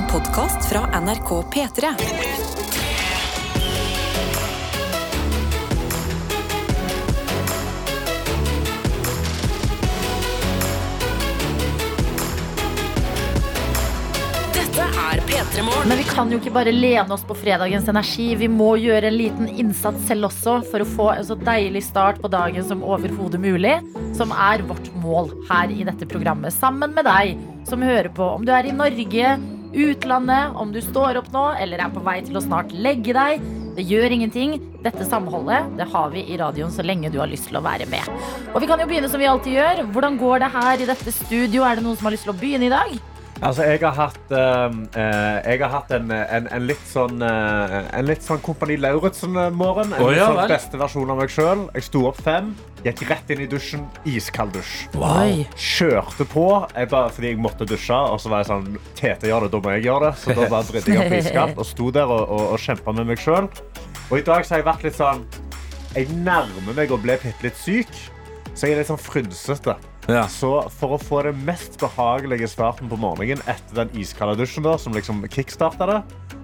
En podkast fra NRK P3. Dette er P3 Morgen. Men vi kan jo ikke bare lene oss på fredagens energi. Vi må gjøre en liten innsats selv også for å få en så deilig start på dagen som overhodet mulig. Som er vårt mål her i dette programmet. Sammen med deg som hører på. Om du er i Norge, utlandet, om du står opp nå eller er på vei til å snart legge deg. Det gjør ingenting. Dette samholdet det har vi i radioen så lenge du har lyst til å være med. Og vi kan jo begynne som vi alltid gjør. Hvordan går det her i dette studio? Er det noen som har lyst til å begynne i dag? Altså, jeg har hatt, eh, eh, jeg har hatt en, en, en litt sånn uh, En litt sånn Kompani Lauritzen-morgen. En Å, ja sånn beste versjon av meg sjøl. Jeg sto opp fem, gikk rett inn i dusjen. Iskald dusj. Wow. Kjørte på jeg bare, fordi jeg måtte dusje. Og så var jeg sånn Tete gjør det, da må jeg gjøre det. Så da bare dritte jeg opp iskaldt og sto der og, og, og kjempa med meg sjøl. Og i dag så har jeg vært litt sånn Jeg nærmer meg å bli bitte litt syk. Så jeg er litt sånn frynsete. Ja. Så for å få det mest behagelige starten på morgenen etter den iskalde dusjen, da, som liksom kickstarta det,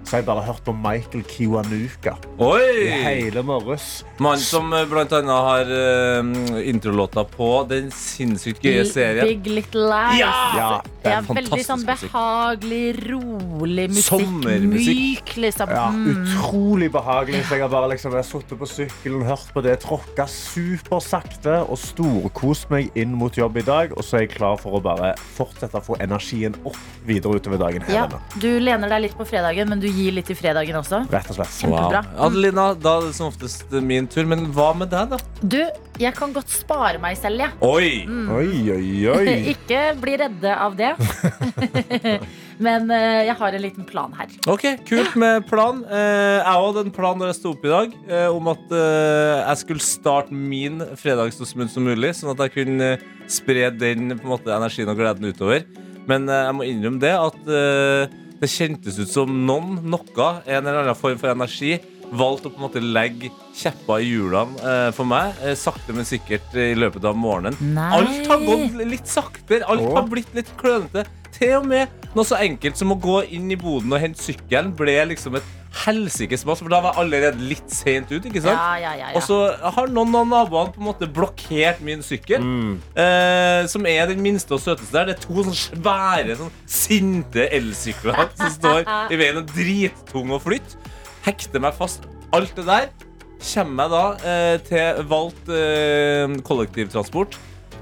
så har jeg bare hørt på Michael Kiwanuka i hele morges. Mann som eh, blant annet har uh, introlåta på den sinnssykt gøye serien. Big Little Lies. Ja! Ja, Det er en veldig sånn behagelig, rolig musikk. Sommermusikk. Myk, liksom. Ja, Mm. utrolig behagelig. Så jeg har bare liksom, sittet på sykkelen, hørt på det, tråkka supersakte og storkost meg inn mot jobb i dag. Og så er jeg klar for å bare fortsette å få energien opp videre utover dagen. her Ja, du lener deg litt på fredagen, men du gir litt i fredagen også. Rett og slett. Kjempebra. Wow. Adelina, da er det som oftest min tur. Men hva med deg, da? Du, jeg kan godt spare meg selv, jeg. Oi! Mm. Oi, oi, oi. Ikke bli redde av det. men uh, jeg har en liten plan her. Ok, Kult med plan. Uh, jeg hadde en plan da jeg sto opp i dag, uh, om at jeg skulle starte min fredag så smooth som mulig, sånn at jeg kunne spre den på en måte, energien og gleden utover. Men jeg må innrømme det at det kjentes ut som noen, noe, en eller annen form for energi, valgte å på en måte legge kjepper i hjulene eh, for meg, eh, sakte, men sikkert eh, i løpet av morgenen. Nei. Alt har gått litt saktere. Alt Åh. har blitt litt klønete. Til og med noe så enkelt som å gå inn i boden og hente sykkelen ble liksom et helsikes masse, for da var jeg allerede litt sent ut. ikke sant? Ja, ja, ja, ja. Og så har noen av naboene på en måte blokkert min sykkel, Mm. eh, som er den minste og søteste der. Det er to sånne svære, sånn sinte elsykler som står i veien og drittung å flytte. Hekter meg fast. Alt det der kommer jeg da eh, til valgt eh, kollektivtransport.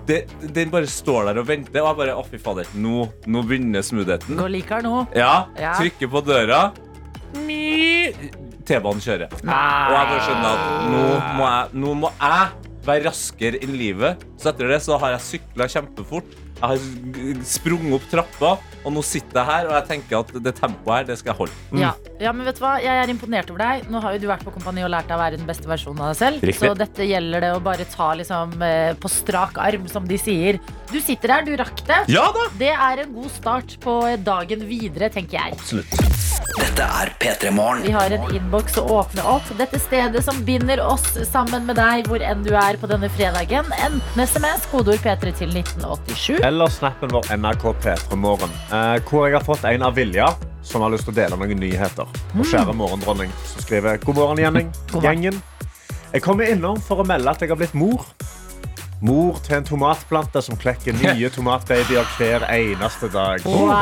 Det, den bare står der og venter, og jeg bare Å, fy fader, nå, nå begynner smoothigheten. Gå liker nå. Ja, Ja. trykker på døra. T-banen kjører. Og jeg bare skjønner at nå må jeg, nå må jeg være raskere enn livet. Så etter det så har jeg sykla kjempefort. Jeg har sprunget opp trappa, og nå sitter jeg her og jeg tenker at det tempoet her, det skal jeg holde. Ja. ja, men vet du hva? Jeg er imponert over deg. Nå har jo du vært på Kompani og lært deg å være den beste versjonen av deg selv. Riktig. Så dette gjelder det å bare ta liksom eh, på strak arm, som de sier. Du sitter her, du rakk det. Ja da! Det er en god start på dagen videre, tenker jeg. Absolutt. Dette er P3 Morgen. Vi har en innboks å åpne opp. Dette stedet som binder oss sammen med deg hvor enn du er på denne fredagen. Enten SMS, kodeord P3 til 1987. Eller snappen vår NRK P3 Morgen, eh, hvor jeg har fått en av Vilja, som har lyst til å dele noen nyheter. Og kjære morgendronning, som skriver God morgen, Gjenning. Gjengen. Jeg kommer innom for å melde at jeg har blitt mor. Mor til en tomatplante som klekker nye tomatbabyer hver eneste dag. Wow!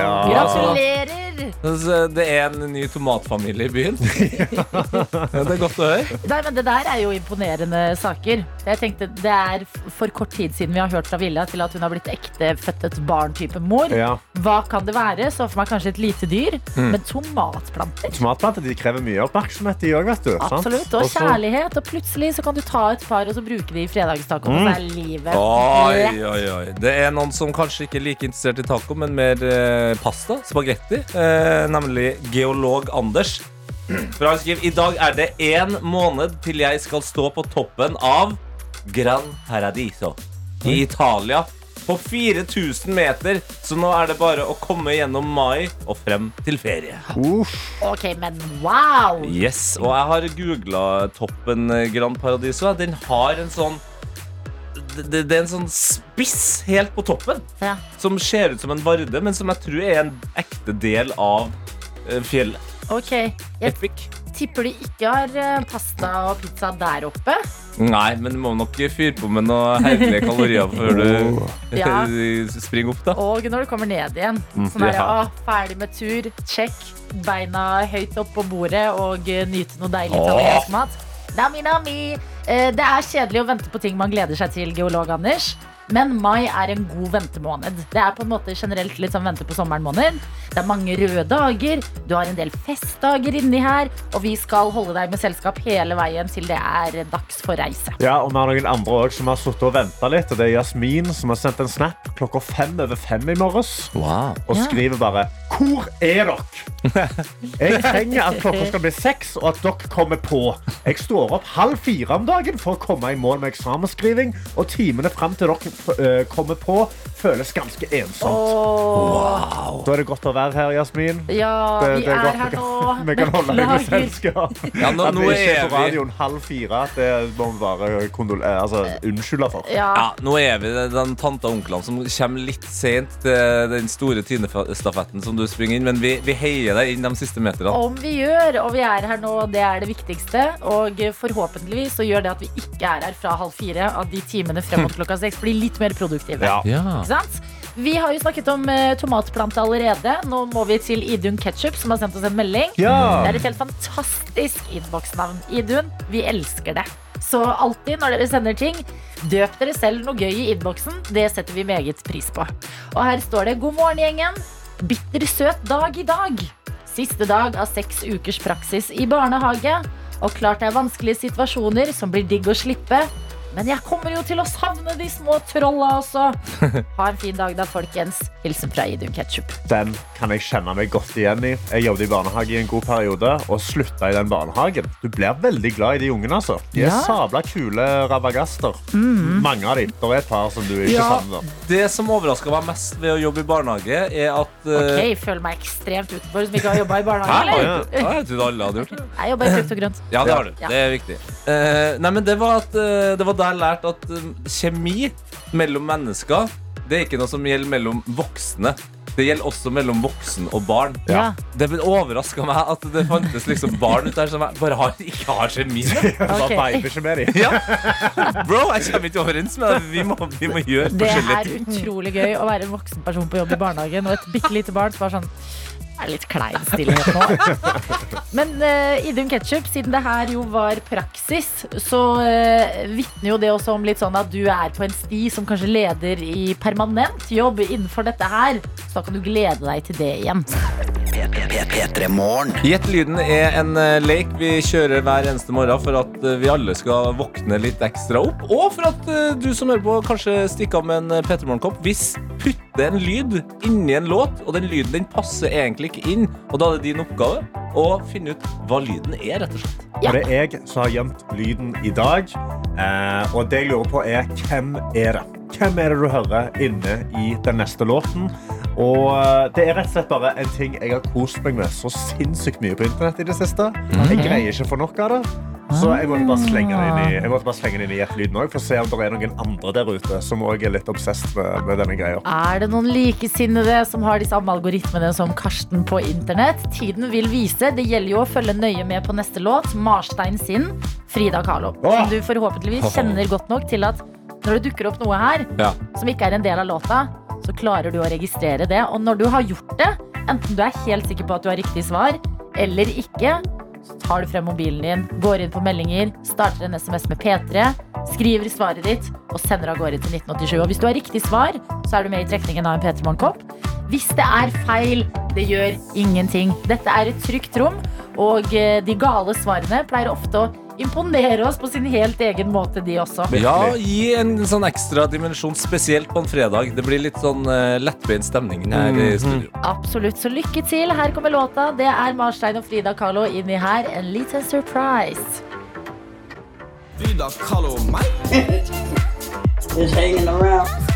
Ja. Gratulerer! Så Det er en ny tomatfamilie i byen. Ja, det er godt å høre. Nei, men Det der er jo imponerende saker. Jeg tenkte Det er for kort tid siden vi har hørt fra Vilja til at hun har blitt ektefødt et barn-type mor. Ja. Hva kan det være? Så for meg kanskje et lite dyr. Men tomatplanter? Tomatplanter de krever mye oppmerksomhet, de òg, vet du. Absolutt. Og Også... kjærlighet. Og plutselig så kan du ta et par og så bruke de i fredagstaco. Mm. så er livet Oi, oi, oi. Det er noen som kanskje ikke er like interessert i taco, men mer eh, pasta. Spagetti. Eh, nemlig geolog Anders. For han skriver i dag er det én måned til jeg skal stå på toppen av Gran Paradiso i Italia. På 4000 meter, så nå er det bare å komme gjennom mai og frem til ferie. Uff. Ok, men wow! Yes, Og jeg har googla toppen Gran Paradiso. Den har en sånn det, det er en sånn spiss helt på toppen Ja. som ser ut som en varde, men som jeg tror er en ekte del av eh, fjellet. Ok, jeg Epic. tipper de ikke har eh, pasta og pizza der oppe. Nei, men du må nok fyre på med noen herlige kalorier før du Ja. springer opp, da. Og når du kommer ned igjen. Sånn er, Ja. å, ferdig med tur, check. Beina høyt opp på bordet og eh, nyte noe deilig italiensk mat. Nami, nami. Eh, Det er kjedelig å vente på ting man gleder seg til, geolog Anders. Men mai er en god ventemåned. Det er på en måte generelt litt sånn vente på sommeren-måned. Det er mange røde dager, du har en del festdager inni her, og vi skal holde deg med selskap hele veien til det er dags for reise. Ja, og vi har noen andre òg som har sittet og venta litt. og Det er Jasmin som har sendt en snap klokka fem over fem i morges. Wow. Og Ja. skriver bare 'Hvor er dere?' Jeg trenger at klokka skal bli seks, og at dere kommer på. Jeg står opp halv fire om dagen for å komme i mål med eksamensskriving, og timene fram til dere kommer på, føles ganske ensomt. Wow. Da er det godt å være her, Jasmin. ja, Det- vi det er er godt her nå. Vi kan holde deg med selskap. Ja, nå, At nå vi ikke er på radioen halv fire, det må vi bare kondol eh, altså, unnskylde for. Ja. ja, nå er vi den tante og onklene som kommer litt sent til den store Tine-stafetten som du springer inn, men vi, vi heier deg inn de siste meterne. Om vi gjør, og vi er her nå, det er det viktigste. Og forhåpentligvis så gjør det at vi ikke er her fra halv fire, at de timene frem mot klokka seks blir litt mer produktive. Ja. Ja. Ikke sant? Vi har jo snakket om eh, tomatplante allerede. Nå må vi til Idun Ketchup, som har sendt oss en melding. Ja. Det er et helt fantastisk innboksnavn. Idun, vi elsker det. Så alltid når dere sender ting, døp dere selv noe gøy i innboksen. Det setter vi meget pris på. Og her står det 'God morgen, gjengen'. Bitter søt dag i dag. Siste dag av seks ukers praksis i barnehage. Og klart det er vanskelige situasjoner som blir digg å slippe. Men jeg kommer jo til å savne de små trolla også. Ha en fin dag da, folkens. Hilsen fra Idun Ketchup. Den kan jeg kjenne meg godt igjen i. Jeg jobbet i barnehage i en god periode og slutta i den barnehagen. Du blir veldig glad i de ungene. altså. De er Ja. sabla kule rabagaster. Mange av dem. Det er et par som du ikke Ja. savner. Det som overraska meg mest ved å jobbe i barnehage, er at Ok, eh, jeg føler meg ekstremt utenfor som ikke har jobba i Hæ? barnehage. eller? Ja, Jeg trodde alle hadde gjort det. Jeg jobber i frukt og grønt. Ja, det har du. Ja. Det er viktig. Uh, nei, men det var, at, uh, det var da jeg lærte at kjemi mellom mennesker Det er ikke noe som gjelder mellom voksne. Det gjelder også mellom voksen og barn. Ja. Det overraska meg at det fantes liksom barn ute der som jeg bare har, ikke har kjemi med. Ja. Bro, jeg kommer ikke overens med deg. Vi må, vi må gjøre Det forskjellige er utrolig gøy å være en voksen person på jobb i barnehagen og et bitte lite barn som er sånn det er litt klein stillhet nå. Men uh, Idun Ketchup, siden det her jo var praksis, så uh, vitner jo det også om litt sånn at du er på en sti som kanskje leder i permanent jobb innenfor dette her. Så da kan du glede deg til det igjen. P3 Gjett lyden er en eh, lek vi kjører hver eneste morgen for at eh, vi alle skal våkne litt ekstra opp. Og for at eh, du som hører på, kanskje stikker av med en P3 Morgen-kopp. Hvis putter en lyd inni en låt, og den lyden den passer egentlig ikke inn, og da er det din oppgave å finne ut hva lyden er, rett og slett. Ja. Og det er jeg som har gjemt lyden i dag. Eh, og det jeg lurer på, er hvem er det? Hvem er det du hører inne i den neste låten? Og eh, det er rett og slett bare en ting jeg har kost meg med så sinnssykt mye på internett i det siste. Jeg greier ikke å få nok av det. Så jeg måtte bare slenge det inn i, jeg måtte bare slenge det inn i hjertelyden òg, for å se om det er noen andre der ute som også er litt obsessed med, med denne greia. Er det noen likesinnede som har de samme algoritmene som Karsten på internett? Tiden vil vise. Det gjelder jo å følge nøye med på neste låt, Marstein sin, Frida Kahlo. Som du forhåpentligvis kjenner godt nok til at når det dukker opp noe her Ja. som ikke er en del av låta, så klarer du å registrere det. Og når du har gjort det, enten du er helt sikker på at du har riktig svar, eller ikke, så tar du frem mobilen din, går inn på meldinger, starter en SMS med P3, skriver svaret ditt og sender av gårde til 1987. Og hvis du har riktig svar, så er du med i trekningen av en P3 Morgenkopp. Hvis det er feil, det gjør ingenting. Dette er et trygt rom, og eh, de gale svarene pleier ofte å imponere oss på sin helt egen måte, de også. Ja, gi en sånn ekstra dimensjon, spesielt på en fredag. Det blir litt sånn uh, lettbeint stemning her i studio. Absolutt, så lykke til. Her kommer låta. Det er Marstein og Frida Kahlo inni her. En liten surprise. Frida Kahlo meg.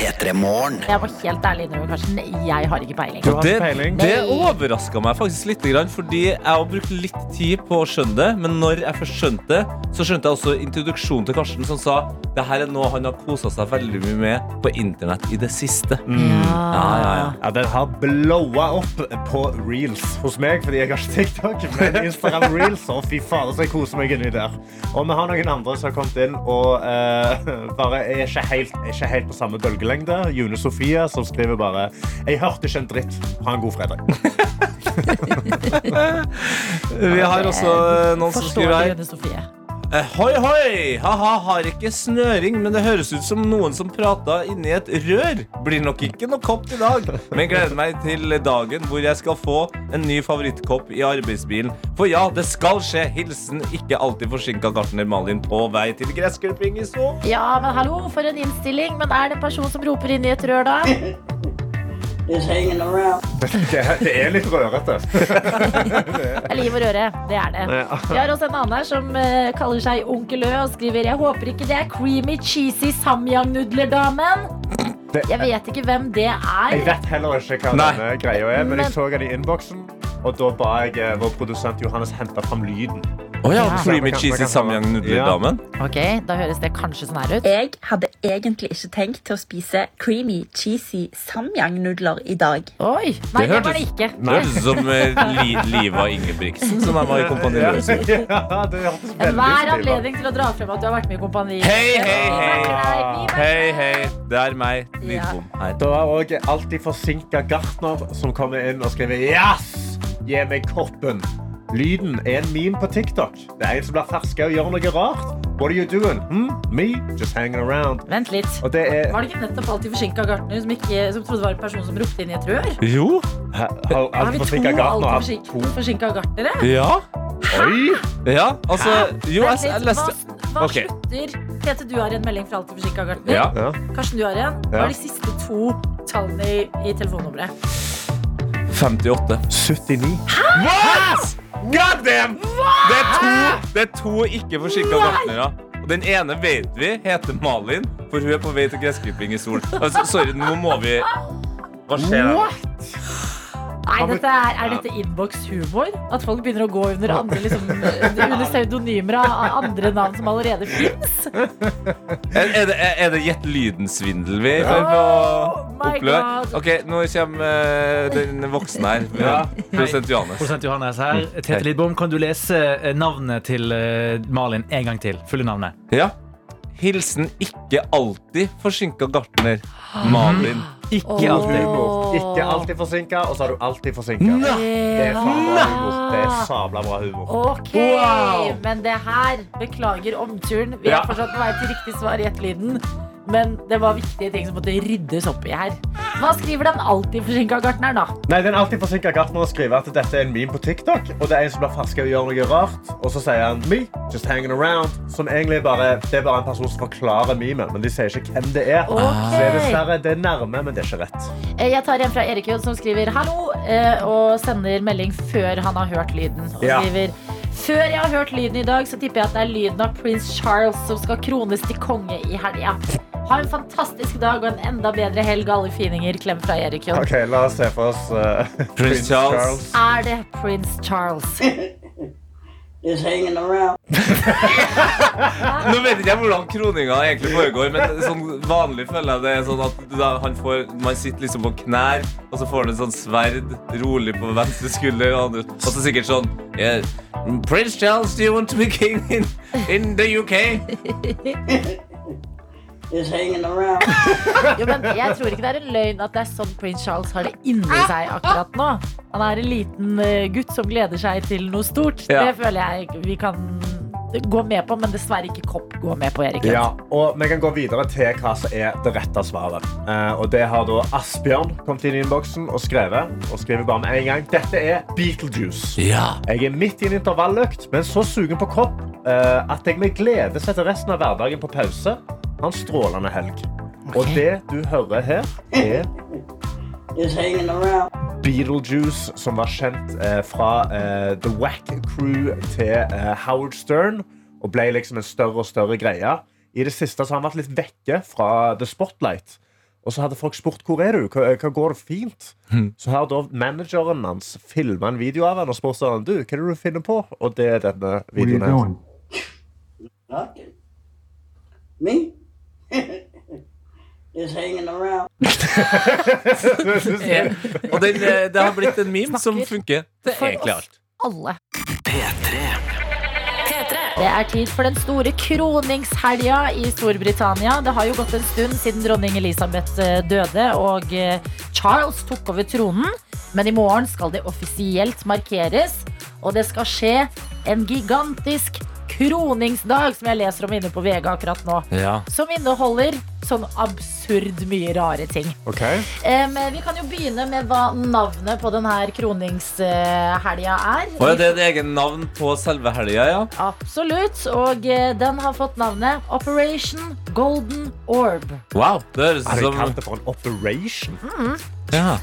Just. P3 Morgen. Jeg var helt ærlig innrømme, Karsten, jeg har ikke peiling. Du har Det, ikke peiling. det overraska meg faktisk litt, fordi jeg har brukt litt tid på å skjønne det. Men når jeg først skjønte det, så skjønte jeg også introduksjonen til Karsten, som sa det her er noe han har kosa seg veldig mye med på internett i det siste. Ja, ja, ja. Ja, Den har blowa opp på reels hos meg, fordi jeg har ikke TikTok. Men Instagram reels, og fy fader, så jeg koser meg inni der. Og vi har noen andre som har kommet inn og uh, bare er ikke helt, er ikke helt på samme bølgelengde. June Sofie som skriver bare Jeg hørte ikke en dritt. Ha en god fredag. Vi har også eh, noen som skriver her Hoi, hoi! Ha-ha, har ikke snøring, men det høres ut som noen som prata inni et rør. Blir nok ikke noe kopp i dag, men gleder meg til dagen hvor jeg skal få en ny favorittkopp i arbeidsbilen. For ja, det skal skje. Hilsen ikke alltid forsinka gartner Malin på vei til gressklipping i så. Ja, men hallo, for en innstilling. Men er det en person som roper inn i et rør, da? Det, det er litt rørete. Det er liv og røre. Det er det. Vi har også en annen her som eh, kaller seg Onkel Ø og skriver Jeg håper ikke det er creamy cheesy samyang-nudler-damen. Jeg vet ikke hvem det Jeg er. vet heller ikke hva Nei. denne greia er, men Men- jeg så den i innboksen. Og da ba jeg eh, vår produsent Johannes hente fram lyden. Oh, ja, Ja. Creamy cheesy samyang-nudler-damen. Ok, Da høres det kanskje sånn her ut. Jeg hadde egentlig ikke tenkt til å spise creamy, cheesy samyang-nudler i dag. Oi! Nei, det, hørtes- var det ikke. Det hørtes ut som eh, li Liva Ingebrigtsen, som er var i Kompani. Ja, veldig Enhver anledning til å dra frem at du har vært med i Kompani. Hei, hei, hei. Hei, hei. Det er meg, Lidbom, her. Det var òg alltid forsinka gartner som kommer inn og skriver Yes! Gi meg koppen. Lyden er en meme på TikTok. Det er en som blir ferska og gjør noe rart. What are you doing? Hmm? Me? Just hanging around. Vent litt. Og det er Var det ikke nettopp alltid forsinka gartner som, ikke, som trodde det var en person som ropte inn i et rør? Jo. Har Har vi to alltid forsinka, gartnere? Ja. Oi! Ja, altså Jo, jeg, jeg leste Hva, okay. Ok. slutter Tete, du har en melding fra alltid forsinka gartner. Ja. Ja. Karsten, du har en. Hva er de siste to tallene i, i telefonnummeret? 58. 79. What?! God damn! Det er to, det er to ikke forsinka gartnere. Og den ene vet vi heter Malin, for hun er på vei til gressklipping i sol. Altså, sorry, nå må vi Hva skjer her? Nei, dette er, er dette innbokshumor? At folk begynner å gå under, andre, liksom, under pseudonymer av andre navn som allerede fins? Er, er det, er det Gjett lyden-svindel vi er Oh my oppleve? Ok, nå kommer eh, den voksne her. Ja. Prosent Johannes. Prosent Johannes her. Tete Lidbom, kan du lese eh, navnet til eh, Malin en gang til? Fulle navnet. Ja. Hilsen ikke alltid forsinka gartner. Malin. Ikke alltid. Humor. Ikke alltid forsinka, og så har du alltid forsinka. Det er bra humor. Det er sabla bra humor. Ok, men det her Beklager omturen. Vi Ja. er fortsatt på vei til riktig svar i Gjettelyden. Men det var viktige ting som måtte ryddes opp i her. Hva skriver den alltid forsinka gartneren, da? Nei, Den alltid forsinka gartner skriver at dette er en meme på TikTok. Og det er en som blir ferska og gjør noe rart. Og så sier han me, just hanging around. Som egentlig bare, det er bare en person som forklarer memen, men de sier ikke hvem det er. Okay. Så det er dessverre det er nærme, men det er ikke rett. Eh, Jeg tar en fra Erik Jon som skriver hallo, eh, og sender melding før han har hørt lyden. Og Ja. skriver før jeg har hørt lyden i dag, så tipper jeg at det er lyden av prins Charles som skal krones til konge i helga. Ha en fantastisk dag og en enda bedre helg, alle fininger. Klem fra Erik Jon. Ok, La oss se for oss uh, Prince Charles. Er det prins Charles? Nå vet ikke jeg hvordan kroninga egentlig foregår, men sånn vanlig føler jeg det er sånn at da han får, man sitter liksom på knær, og så får han en sånn sverd rolig på venstre skulder, og, andre, og så sikkert sånn yeah, Prince Charles, do you want to be king in, in the UK? Jo, men jeg tror ikke det er en løgn at det er sånn prins Charles har det inni seg akkurat nå. Han er en liten eh, gutt som gleder seg til noe stort. Ja. Det føler jeg vi kan gå med på, men dessverre ikke Kopp går med på, Erik. Ja, og Vi kan gå videre til hva som er det rette svaret. Eh, og Det har da Asbjørn kommet inn i innboksen og skrevet. Og skriver bare med en gang Dette er Beetlejuice. Ja. Jeg er midt i en intervalløkt, men så sugen på kopp eh, at jeg med glede setter resten av hverdagen på pause. Ha en strålende helg. Og det du hører her, er Beetlejuice, som var kjent eh, fra eh, The Wack Crew til eh, Howard Stern. Og ble liksom en større og større greie. I det siste så har han vært litt vekke fra The Spotlight. Og så hadde folk spurt hvor er du hva, hva går det fint. Mhm. Så har da manageren hans filma en video av han og spurt sånn, du, hva er det du finner på. Og det er denne videoen. her. Nothing. Me? Just hanging around. Og den, eh, det har blitt en meme som funker til egentlig alt. Alle. P3. Det er tid for den store kroningshelga i Storbritannia. Det har jo gått en stund siden dronning Elisabeth eh, døde og eh, Charles tok over tronen. Men i morgen skal det offisielt markeres, og det skal skje en gigantisk kroningsdag, som jeg leser om inne på VG akkurat nå. Ja. Som inneholder sånn absurd mye rare ting. Ok. Um, vi kan jo begynne med hva navnet på denne kroningshelga er. Og er det et egen navn på selve helga, ja? Absolutt. Og eh, den har fått navnet Operation Golden Orb. Wow, det høres som Er ut kalt det for en operation? Ja.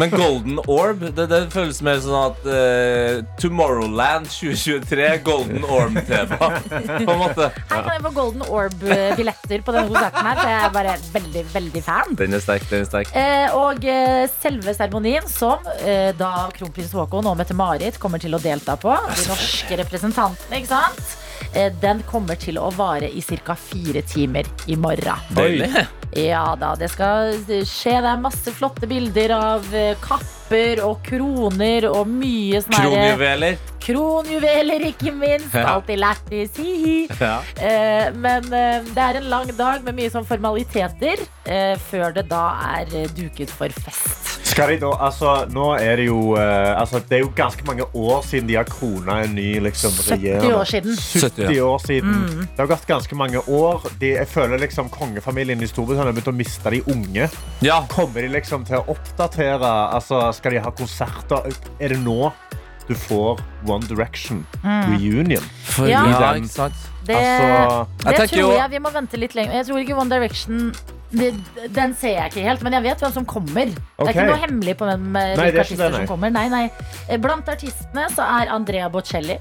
Men Golden Orb, det, det føles mer sånn at uh, Tomorrowland 2023, Golden Orb-tema. På en måte. Her kan jeg få Golden Orb-billetter på denne konserten her, for jeg er bare veldig, veldig fan. Den er sterk, den er sterk. Uh, og uh, selve seremonien, som eh, da kronprins Haakon og Mette-Marit kommer til å delta på, de norske representantene, ikke sant? Eh, den kommer til å vare i ca. fire timer i morgen. Deilig. Ja da, det skal skje. Det er masse flotte bilder av eh, kapper og kroner og mye sånn herre- Kronjuveler. Kronjuveler, ikke minst. Ja. Alltid lættis, hi-hi. Ja. Eh, men eh, det er en lang dag med mye sånn formaliteter eh, før det da er eh, duket for fest. Skal de da, altså, nå er det jo eh, altså, Det er jo ganske mange år siden de har krona en ny liksom, 70 regjerende. år siden. 70 år siden. Mm. Det har gått ganske mange år. De, jeg føler liksom Kongefamilien i Storbritannia har begynt å miste de unge. Ja. Kommer de liksom til å oppdatere? Altså, skal de ha konserter? Er det nå du får One Direction reunion? For, Ja. ja, ikke sant? Det, Altså, det jeg tror jo- jeg vi må vente litt lenger. Jeg tror ikke One Direction det, Den ser jeg ikke helt, men jeg vet hvem som kommer. Det er ikke noe hemmelig på hvem eh, Nei, det er ikke det, artister nei. som kommer. Nei, nei. Eh, Blant artistene så er Andrea Bocelli.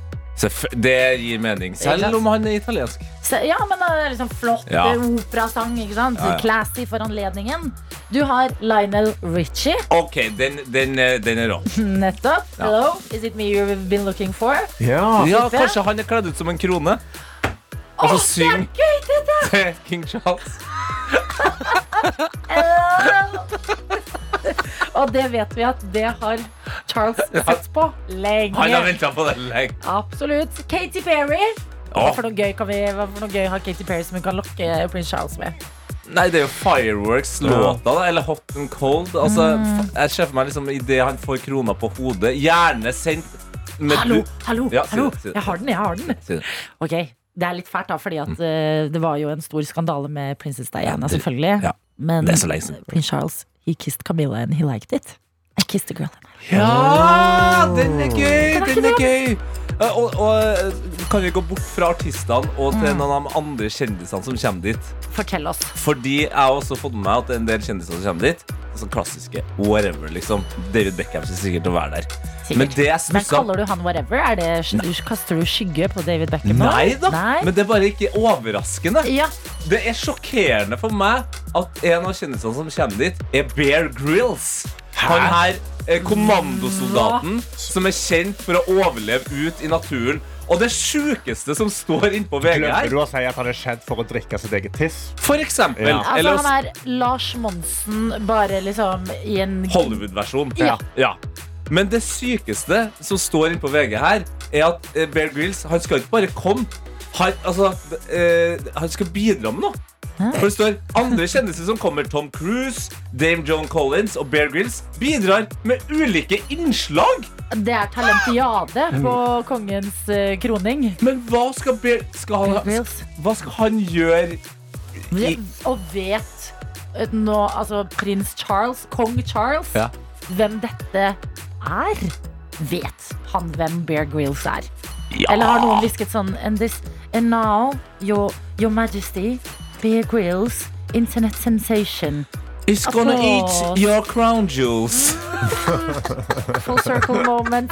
Det gir mening, selv om han er italiensk. Ja, men det er liksom flott Ja. eh, operasang, ikke sant? Ja, ja. Classy for anledningen. Du har Lionel Richie. OK, den, den, er- den er rå. Nettopp. Ja. Hello, is it me you've been looking for? ja. Ja, kanskje han er kledd ut som en krone. Og så er syng til King Charles. Og det vet vi at det har Charles sett på lenge. Han har venta på det lenge. Absolutt. Katy Perry. Hva for noe gøy kan vi, hva for noe gøy har Katy Perry som hun kan lokke prins Charles med? Nei, det er jo Fireworks-låta, da. Eller Hot and Cold. Altså, Mm. jeg ser for meg liksom idet han får krona på hodet, gjerne sendt med Hallo, hallo, Ja, hallo. Jeg har den, jeg har den. Ok, det er litt fælt da, fordi at eh, det var jo en stor skandale med prinsesse Diana, selvfølgelig. ja. Men prins Charles, he kissed Camilla and he liked it. I kissed a girl. Ja, den er gøy! Den er Den er gøy. Eh, Og, og kan vi gå bort fra artistene og til Mm. noen av de andre kjendisene som kommer dit? Fortell oss. Fordi jeg har også fått med meg at det er en del kjendiser som kommer dit. Sånn klassiske whatever, liksom. David Beckham kommer sikkert til å være der. Men det jeg Men kaller du han whatever? Er det, kaster du skygge på David Beckham? Nei da, Nei. men det er bare ikke overraskende. Ja, Det er sjokkerende for meg at en av kjendisene som kommer dit, er Bear Grylls. Han her eh, kommandosoldaten som er kjent for å overleve ut i naturen. Og det sjukeste som står innpå VG Glemmer her, du å si at han er kjent for å drikke sitt eget tiss? for eksempel Ja. altså Eller han er Lars Monsen bare liksom i en Hollywood-versjon. Ja. Ja. Men det sykeste som står innpå VG her, er at eh, Bear Grylls han skal ikke bare komme. Han, altså, eh, han skal bidra med noe. For det står andre kjendiser som kommer. Tom Cruise, Dame Joan Collins og Bear Grylls bidrar med ulike innslag. Det er talentiade på kongens eh, kroning. Men hva skal Bear skal Bear han, Grylls. Hva skal han gjøre? I, Og vet eh, nå, altså prins Charles, kong Charles, Ja. hvem dette er? Vet han hvem Bear Grylls er? Eller har noen hvisket sånn And, this, and now, your, your majesty, Bear Grylls, internet sensation. It's gonna eat your crown jewels. Full circle moment.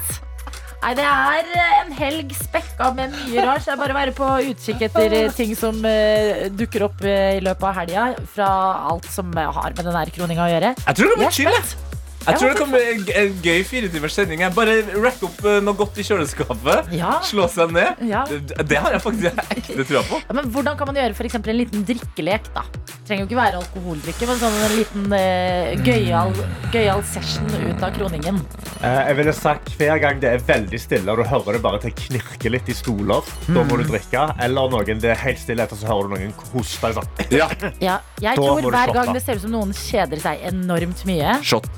Nei, det er eh, en helg spekka med mye rart. Så det er bare å være på utkikk etter eh, ting som uh, dukker opp uh, i løpet av helga. Fra alt som har med den kroninga å gjøre. Jeg tror det Jeg blir chill. Jeg. Jeg tror det kommer kan bli en, en gøy firetimers sending. Bare rack opp eh, noe godt i kjøleskapet. Ja. Slå seg ned. Ja. Det, det har jeg faktisk ekte trua på. Ja, men hvordan kan man gjøre eksempel en liten drikkelek, da? Det trenger jo ikke være alkoholdrikke, men sånn en liten uh, gøyal, gøy session ut av kroningen. Eh, Jeg ville sagt Hver gang det er veldig stille og du hører det bare til knirke litt i stoler, da må du drikke. Eller noen det er helt stille etter, så hører du noen hoste. Sånn. Ja. Ja, jeg Da tror hver shotta. gang det ser ut som noen kjeder seg enormt mye. Shot.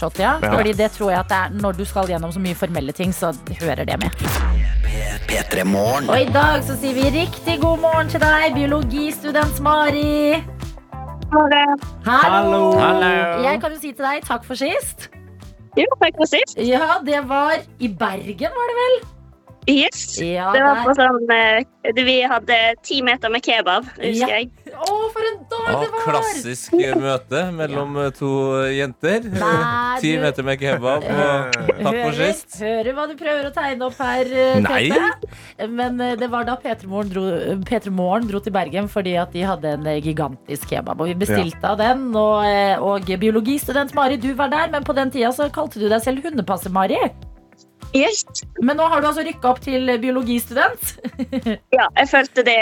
Shot, ja. Ja. Fordi det tror jeg at det er når du skal gjennom så mye formelle ting, så hører det med. P3 Og i dag så sier vi riktig god morgen til deg, biologistudent Mari. Hallo. Hallo. Jeg kan jo si til deg takk for sist. Jo, takk for sist. Ja, det var i Bergen, var det vel? Yes. Ja, Det var på sånn eh, Vi hadde ti meter med kebab, Ja. husker jeg. Å, for en dag det var! klassisk eh, møte mellom eh, to jenter. Nei, Ti du- meter med kebab. Og takk for Hører, sist. hører hva du prøver å tegne opp her, eh, Nei. Tete. Men eh, det var da P3 Morgen dro, P3 Morgen dro til Bergen fordi at de hadde en eh, gigantisk kebab. Og vi bestilte av den. Og, eh, og biologistudent Mari, du var der, men på den tida så kalte du deg selv Hundepasse-Mari. Yes. Men nå har du altså rykka opp til biologistudent. Ja, jeg følte det,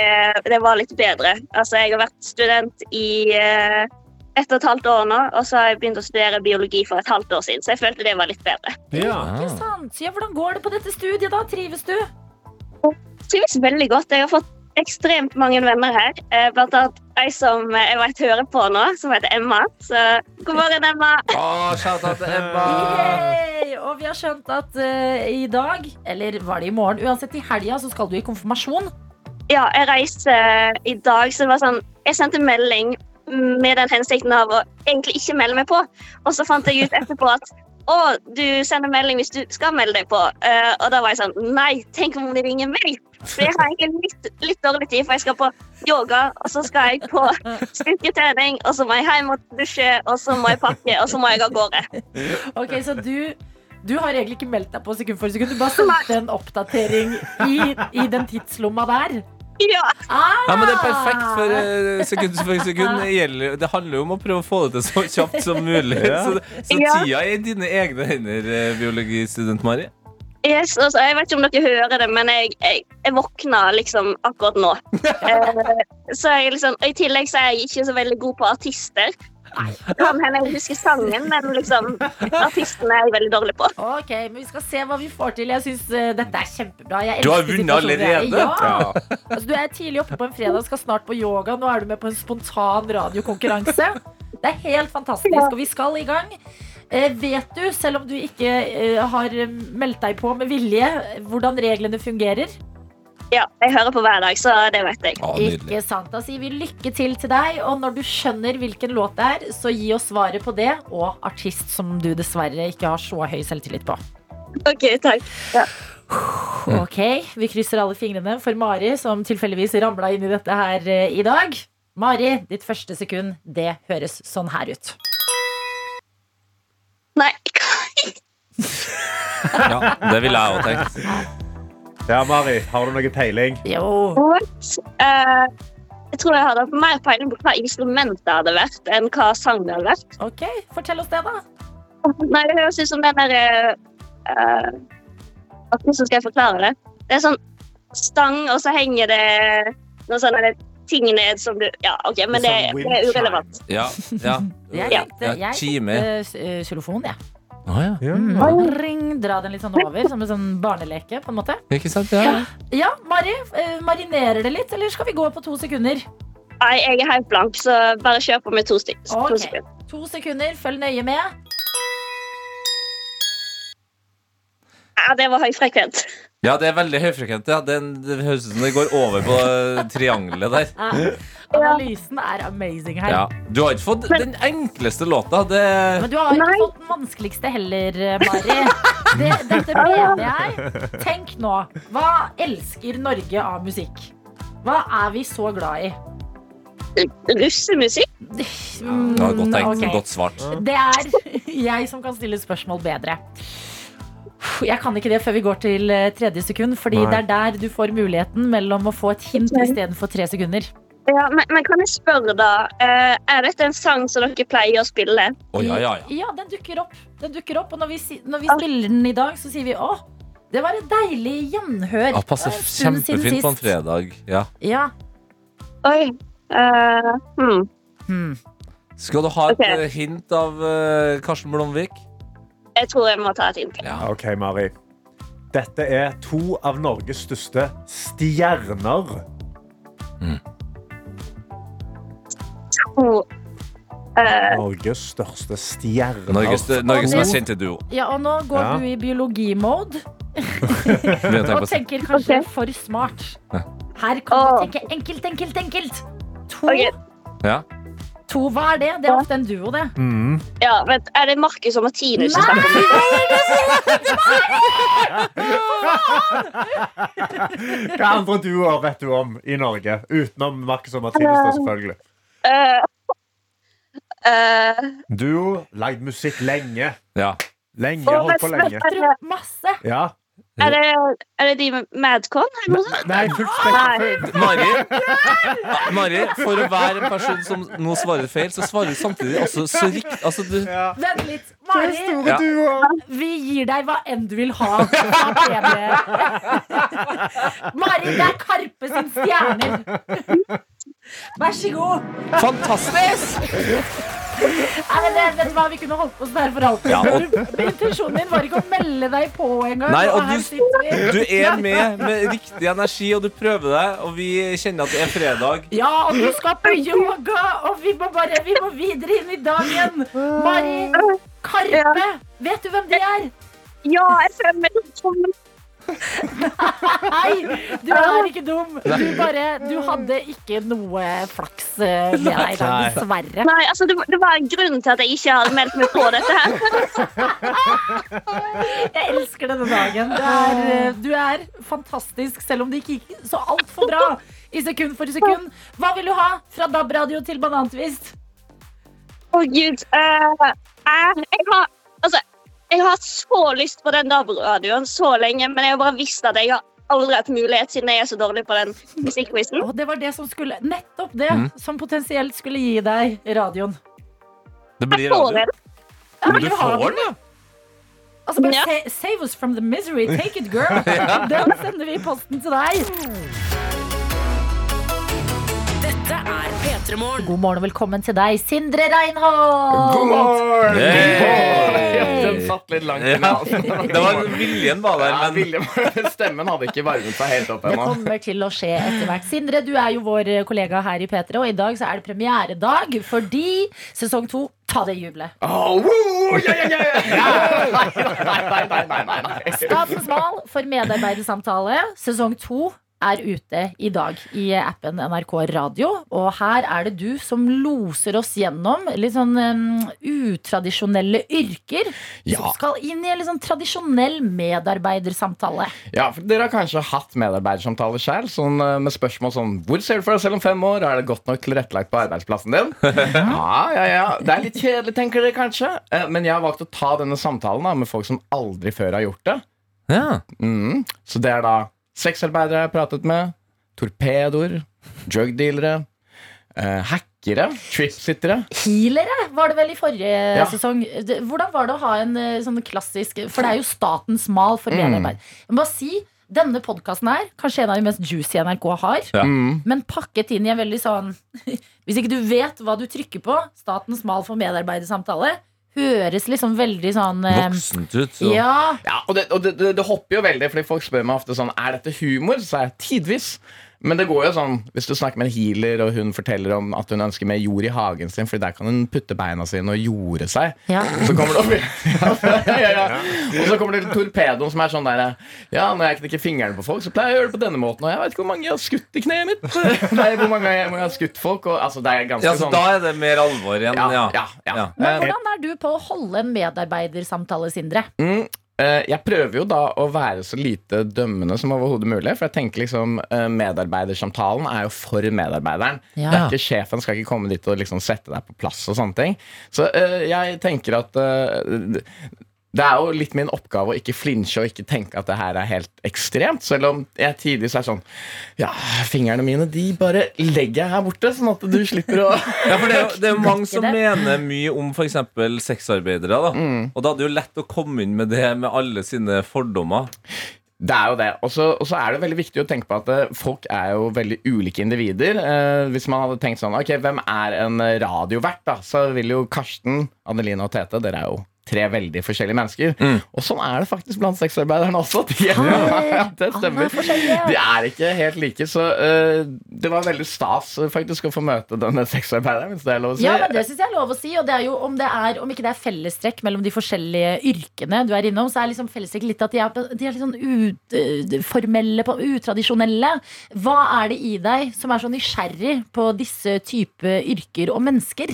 det var litt bedre. Altså, jeg har vært student i uh, ett og et halvt år nå, og så har jeg begynt å studere biologi for et halvt år siden, så jeg følte det var litt bedre. Ja. Ikke sant? Ja, hvordan går det på dette studiet, da? Trives du? trives veldig godt. Jeg har fått ekstremt mange venner her. Eh, Blant annet ei som eh, jeg vet hører på nå, som heter Emma. Så god morgen, Emma. Oh, til Emma. Yay! Og vi har skjønt at uh, i dag, eller var det i morgen, uansett i helga, så skal du i konfirmasjon. Ja, jeg reiser i dag, så det var sånn Jeg sendte melding med den hensikten av å egentlig ikke melde meg på, og så fant jeg ut etterpå at å, du sender melding hvis du skal melde deg på. Uh, og da var jeg sånn Nei, tenk om de ringer meg? For jeg har egentlig litt, litt dårlig tid, for jeg skal på yoga, og så skal jeg på styrketrening, og så må jeg hjem og dusje, og så må jeg pakke, og så må jeg av gårde. Ok, så du du har egentlig ikke meldt deg på sekund for sekund. Du bare sendte en oppdatering i, i den tidslomma der. Ja. Ah! Ja, men Det er perfekt, for eh, sekund for sekund gjelder, det handler jo om å prøve å få det til så kjapt som mulig. Ja. Så, så Ja. tida er i dine egne hender, eh, biologistudent Mari. Yes, altså, jeg vet ikke om dere hører det, men jeg, jeg, jeg våkna liksom akkurat nå. uh, så jeg liksom, I tillegg så er jeg ikke så veldig god på artister. Kan hende jeg husker sangen, men liksom, artisten er jeg veldig dårlig på. Ok, men Vi skal se hva vi får til. Jeg synes uh, Dette er kjempebra. Jeg Du har vunnet er allerede. Ja. Altså, du er tidlig oppe på en fredag, skal snart på yoga. Nå er du med på en spontan radiokonkurranse. Det er helt fantastisk, og vi skal i gang. Eh, vet du, selv om du ikke eh, har meldt deg på med vilje, hvordan reglene fungerer? Ja, jeg hører på hver dag, så det vet jeg. Ah. Ikke sant. Da sier vi lykke til til deg. Og når du skjønner hvilken låt det er, så gi oss svaret på det. Og artist som du dessverre ikke har så høy selvtillit på. Ok, takk. Ok, Vi krysser alle fingrene for Mari, som tilfeldigvis ramla inn i dette her eh, i dag. Mari, ditt første sekund, det høres sånn her ut. Nei, Ja, det ville jeg òg tenkt. Ja, Mari, har du noe peiling? Jo. Eh, jeg tror jeg hadde mer peiling på hva instrument det hadde vært, enn hva sang det hadde vært. Ok, fortell oss det, da. Nei, det høres ut som den der uh, Hvordan skal jeg forklare det? Det er sånn stang, og så henger det noen sånne ting ned som du Ja, OK, men det, Sånn det er urelevant. Ja, ja. Jeg Ja. tenkte, Ja, jeg kime. eh, xylofon, jeg. Å, ja. Mm. Ring, dra den litt sånn over, som en sånn barneleke, på en måte. Ikke sant? Ja. Ja, Mari, eh, marinerer det litt, eller skal vi gå på to sekunder? Nei, jeg er helt blank, så bare kjør på med to stykker. To sekunder. To sekunder, følg nøye med. Ja, det var høyfrekvent. ja, det er veldig høyfrekvent. Ja. Det, det høres ut som det går over på triangelet der. Ja. Analysen er amazing her. Ja. Du har ikke fått den enkleste låta. Det Men du har ikke Nei. fått den vanskeligste heller, eh, Mari. Det, dette mener jeg. Tenk nå. Hva elsker Norge av musikk? Hva er vi så glad i? Russemusikk? Ja, godt tenkt. Okay. Godt svart. Det er jeg som kan stille spørsmål bedre. Jeg kan ikke det før vi går til eh, tredje sekund, fordi Nei. det er der du får muligheten mellom å få et hint istedenfor tre sekunder. Ja, men, men kan jeg spørre, da? eh, er dette en sang som dere pleier å spille? Oh, ja, ja, ja. Ja, den dukker opp. Den dukker opp og når vi, når vi spiller den i dag, så sier vi å, det var et deilig gjenhør. Ja, passer kjempefint på en fredag. Ja. Ja. Oi. Uh, hmm. Hmm. Skal du ha et Ok. eh, hint av uh, Karsten Blomvik? Jeg tror jeg må ta et hint. Ja. OK, Mari. Dette er to av Norges største stjerner. To, eh, Norges største stjerne. Norges, Norges mest det- kjente duo. ja, og nå går Ja. du i biologimode og tenker kanskje okay. for smart. Her kan du tenke enkelt, enkelt, enkelt. To, Okay. Ja. to, hva er det? Det er ofte en duo, det. Mm. ja, vent, er det Markus og Martinus som snakker om Hva andre duoer vet du om i Norge? Utenom Markus og Martinus, da, selvfølgelig. Eh, eh, Duo, lagd musikk lenge. Ja. Lenge, holdt på lenge. Masse. Ja. er det, er det de med Madcon? Sånt? Nei, fullt Nei. Mari, Mari, for å være en person som nå svarer feil, så svarer du samtidig også så riktig altså, du, Ja. Vent litt. Mari, Ja. vi gir deg hva enn du vil ha av premie. Mari, det er Karpe sin stjerner. Vær så god. Fantastisk! Nei, men det, vet du hva, Vi kunne holdt på sånn her for alltid. Ja, og- Intensjonen din var ikke å melde deg på engang. Nei, og du- Du er med med riktig energi, og du prøver deg, og vi kjenner at det er fredag. Ja, og du skal på yoga, og vi må bare Vi må videre inn i dagen. Mari, Karpe, vet du hvem de er? Ja, jeg som Nei, du er ikke dum. Du bare Du hadde ikke noe flaks eh, med deg i dag, Nei. dessverre. Nei, altså, det, det var en grunn til at jeg ikke hadde meldt meg på dette her. Jeg elsker denne dagen. Du er, eh, du er fantastisk, selv om det ikke gikk så altfor bra i sekund for sekund. Hva vil du ha fra DAB-radio til banantvist? Å, gud. Uh, jeg, jeg har Altså, jeg har hatt så lyst på den DAB-radioen så lenge, men jeg har bare visst at jeg har aldri hatt mulighet, siden jeg er så dårlig på den musikkquizen. Og det var det som skulle Nettopp det Mm. som potensielt skulle gi deg radioen. Det blir Får radio. jeg det? Ja, Men du får den, ja. Altså bare Ja. sa- Save us from the misery. Take it, girl. Den sender vi i posten til deg. Dette er P3 God morgen og velkommen til deg, Sindre Reinhold. God morgen! Hey! Den satt litt langt inne. altså. det var viljen var der, men Vilje- Stemmen hadde ikke varmet seg helt opp Det kommer til å skje etter hvert. Sindre, du er jo vår kollega her i P3, og i dag så er det premieredag fordi sesong to Ta det jublet. Oh, woo, yeah, yeah. Nei, nei, nei, nei, nei, nei, nei. Statens mal for medarbeidersamtale, sesong to, er ute i dag i appen NRK Radio. Og her er det du som loser oss gjennom litt sånn um, utradisjonelle yrker. Ja. Som skal inn i en litt sånn tradisjonell medarbeidersamtale. Ja, for Dere har kanskje hatt medarbeidersamtaler selv, sånn, eh, med spørsmål som Hvor ser du for deg selv om fem år? Er det godt nok tilrettelagt på arbeidsplassen din? Ja, ja, ja. Det er litt kjedelig, tenker dere kanskje. Eh, Men jeg har valgt å ta denne samtalen da, med folk som aldri før har gjort det. ja. Mm. Så det er da sexarbeidere jeg har pratet med, torpedoer, drugdealere, eh, hackere, tripsittere. Healere var det vel i forrige Ja. sesong. Hvordan var det å ha en eh, sånn klassisk For det er jo statens mal for Mm. Jeg må bare si, denne podkasten her, kanskje en av de mest juicy NRK har, Ja. Mm. men pakket inn i en veldig sånn Hvis ikke du vet hva du trykker på, statens mal for medarbeidersamtale, høres liksom veldig sånn eh, Voksent ut. Så. Ja. Ja, og det, og det, det, det hopper jo veldig, fordi folk spør meg ofte sånn Er dette humor? Så er jeg tidvis. Men det går jo sånn hvis du snakker med en healer, og hun forteller om at hun ønsker mer jord i hagen sin, Fordi der kan hun putte beina sine og jorde seg. ja. Så kommer det opp ja, ja, ja. Og så kommer det til torpedoen, som er sånn der Ja, når jeg knekker fingrene på folk, så pleier jeg å gjøre det på denne måten. Og jeg vet ikke hvor mange jeg har skutt i kneet mitt. Nei, hvor mange jeg, jeg har skutt folk. Og, altså, det er ganske Ja, så sånn da er det mer alvor igjen. ja, Ja. ja, ja. Ja. Men hvordan er du på å holde en medarbeidersamtale, Sindre? Mm, jeg prøver jo da å være så lite dømmende som overhodet mulig. For jeg tenker liksom eh, medarbeidersamtalen er jo for medarbeideren. Ja. Det er ikke Sjefen skal ikke komme dit og liksom sette deg på plass og sånne ting. Så eh, jeg tenker at eh, det er jo litt min oppgave å ikke flinsje og ikke tenke at det her er helt ekstremt. Selv om jeg tidvis er sånn Ja, fingrene mine de bare legger jeg her borte, sånn at du slipper å Ja, for det er det er mange som mener mye om f.eks. sexarbeidere. da Og da er det jo lett å komme inn med det med alle sine fordommer. Det er jo det. Og så er det veldig viktig å tenke på at eh, folk er jo veldig ulike individer. Eh, hvis man hadde tenkt sånn Ok, hvem er en radiovert, da? Så vil jo Karsten, Adeline og Tete Dere er jo tre veldig forskjellige mennesker. Og sånn er det faktisk blant sexarbeiderne også. De er, ja, det stemmer. De er ikke helt like. Så uh, det var veldig stas eh, faktisk å få møte denne sexarbeideren, hvis det er lov å si. Ja, men Det syns jeg er lov å si. Og det er jo om, det er, om ikke det er fellestrekk mellom de forskjellige yrkene du er innom, så er liksom fellestrekk litt at de er, de er litt sånn uformelle, på- utradisjonelle. Hva er det i deg som er så nysgjerrig på disse type yrker og mennesker?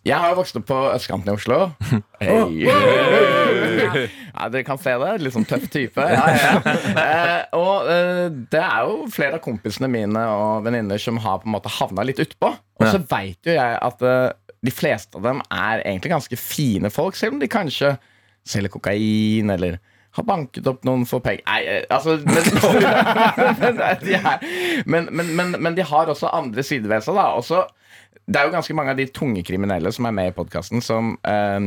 Jeg har jo vokst opp på østkanten i Oslo. Hei. Ja, dere kan se det. Litt sånn tøff type. Ja, ja. Eh, og eh, det er jo flere av kompisene mine og venninner som har på en måte havna litt utpå. Og så veit jo jeg at eh, de fleste av dem er egentlig ganske fine folk, selv om de kanskje selger kokain eller har banket opp noen for penger Nei, eh, altså men, men, men, men, men, men de har også andre sider ved seg, da. Og så det er jo ganske mange av de tunge kriminelle som er med i podkasten, som eh,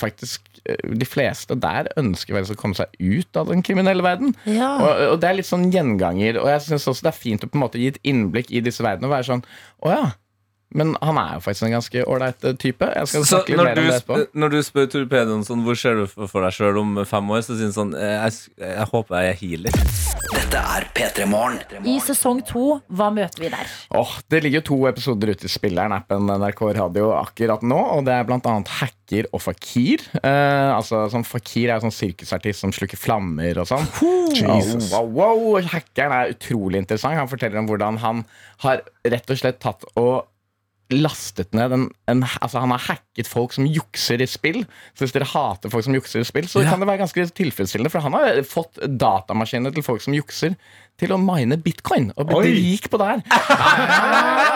faktisk eh, De fleste der ønsker vel å komme seg ut av den kriminelle verden. Ja. Og, og det er litt sånn gjenganger. Og jeg syns også det er fint å på en måte gi et innblikk i disse verdenene og være sånn Å ja. Men han er jo faktisk en ganske ålreit eh, type. Jeg skal Så snakke når mer du, om det etterpå. når du spør Tor Pedonsson hvor ser du for deg sjøl om fem år, så sier han sånn eh, jeg, jeg håper jeg er healer. Dette er P3 Morgen. I sesong to, hva møter vi der? Oh, det ligger to episoder ute i spilleren, appen NRK Radio akkurat nå. Og det er blant annet Hacker og Fakir. Eh, altså, sånn Fakir er en sånn sirkusartist som slukker flammer og sånn. Jesus. Wow, wow, wow. Hackeren er utrolig interessant. Han forteller om hvordan han har rett og slett tatt og lastet ned en, en Altså Han har hacket folk som jukser i spill. Så hvis dere hater folk som jukser i spill, så kan det være ganske tilfredsstillende. For han har fått datamaskiner til folk som jukser, til å mine bitcoin og blitt rik på det her.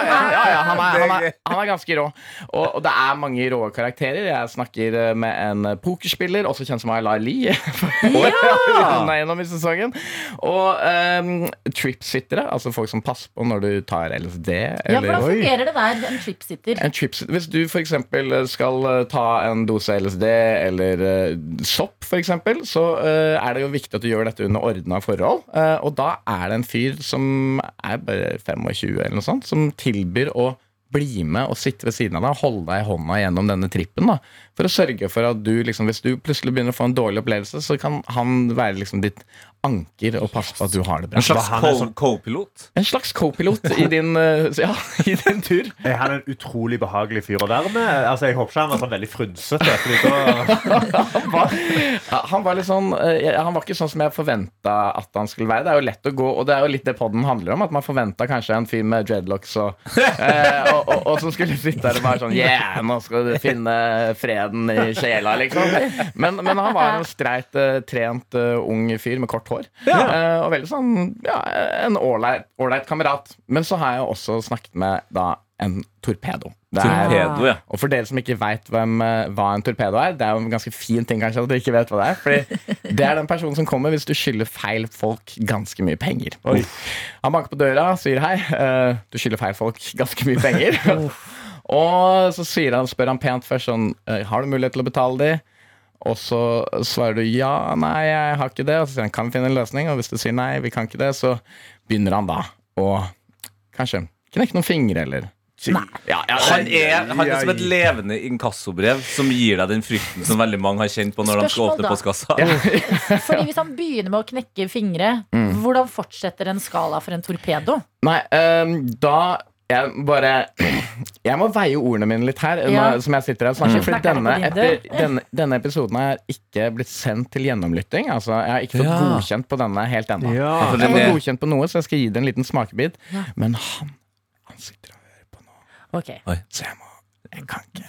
Ja, ja, ja, ja, han, er, han, er, han er ganske rå. Og, og det er mange rå karakterer. Jeg snakker eh, med en pokerspiller, også kjent som Aylar er gjennom i sesongen. Og um, tripsittere, altså folk som passer på når du tar LSD. Ja, Eller, Hvordan fungerer det der? En tripsitter? en hvis du eksempel skal eh, ta en dose LSD eller uh, sopp, eksempel, så uh, er det jo viktig at du gjør dette under ordna forhold. Uh, og da er det en fyr som er bare 25 eller noe sånt, som tilbyr å bli med og sitte ved siden av deg og holde deg i hånda gjennom denne trippen. da For å sørge for at du, liksom, hvis du plutselig begynner å få en dårlig opplevelse, så kan han være liksom ditt anker og passe på at du har det bra. En slags er sånn- co-pilot. En slags co-pilot i din, eh, ja, i din tur. Er han en utrolig behagelig fyr å være med? Altså, jeg håper ikke han var sånn veldig frynsete. Han var litt sånn eh, Han var ikke sånn som jeg forventa at han skulle være. Det er jo lett å gå, og det er jo litt det podden handler om. At man forventa kanskje en fyr med dreadlocks og, eh, og, og, og som skulle sitte der og være sånn Yeah, nå skal du finne freden i sjela, liksom. Men, men han var en streit, eh, trent ung fyr med kort hår. Eh, og veldig sånn Ja, en ålreit kamerat. Men så har jeg også snakket med da en torpedo. Er- Torpedo, ja. og for dere som ikke vet eh, hva en torpedo er, det er jo en ganske fin ting kanskje at dere ikke vet hva det er. Fordi det er den personen som kommer hvis du skylder feil folk ganske mye penger. Han banker på døra, og sier hei. eh, du skylder feil folk ganske mye penger. og så han, spør han pent først sånn Har du mulighet til å betale de? Og så svarer du ja, nei, jeg har ikke det. Og så sier han kan vi finne en løsning? Og hvis du sier nei, vi kan ikke det, så begynner han da å kanskje knekke noen fingre, eller ja, ja, Han er, han er som et levende inkassobrev som gir deg den frykten som veldig mange har kjent på når de skal åpne postkassa. Fordi Hvis han begynner med å knekke fingre, Mm. hvordan fortsetter en skala for en torpedo? Nei, um, da jeg bare Jeg må veie ordene mine litt her, Ja. nå, som jeg sitter her og snakker. For denne, epi, denne, denne episoden er ikke blitt sendt til gjennomlytting. Altså, jeg har ikke fått Ja. godkjent på denne helt ennå. Ja. For Jeg den har fått er- godkjent på noe, så jeg skal gi det en liten smakebit. Ja. Men han, han sitter og hører på nå, Okay. så jeg må Jeg kan ikke.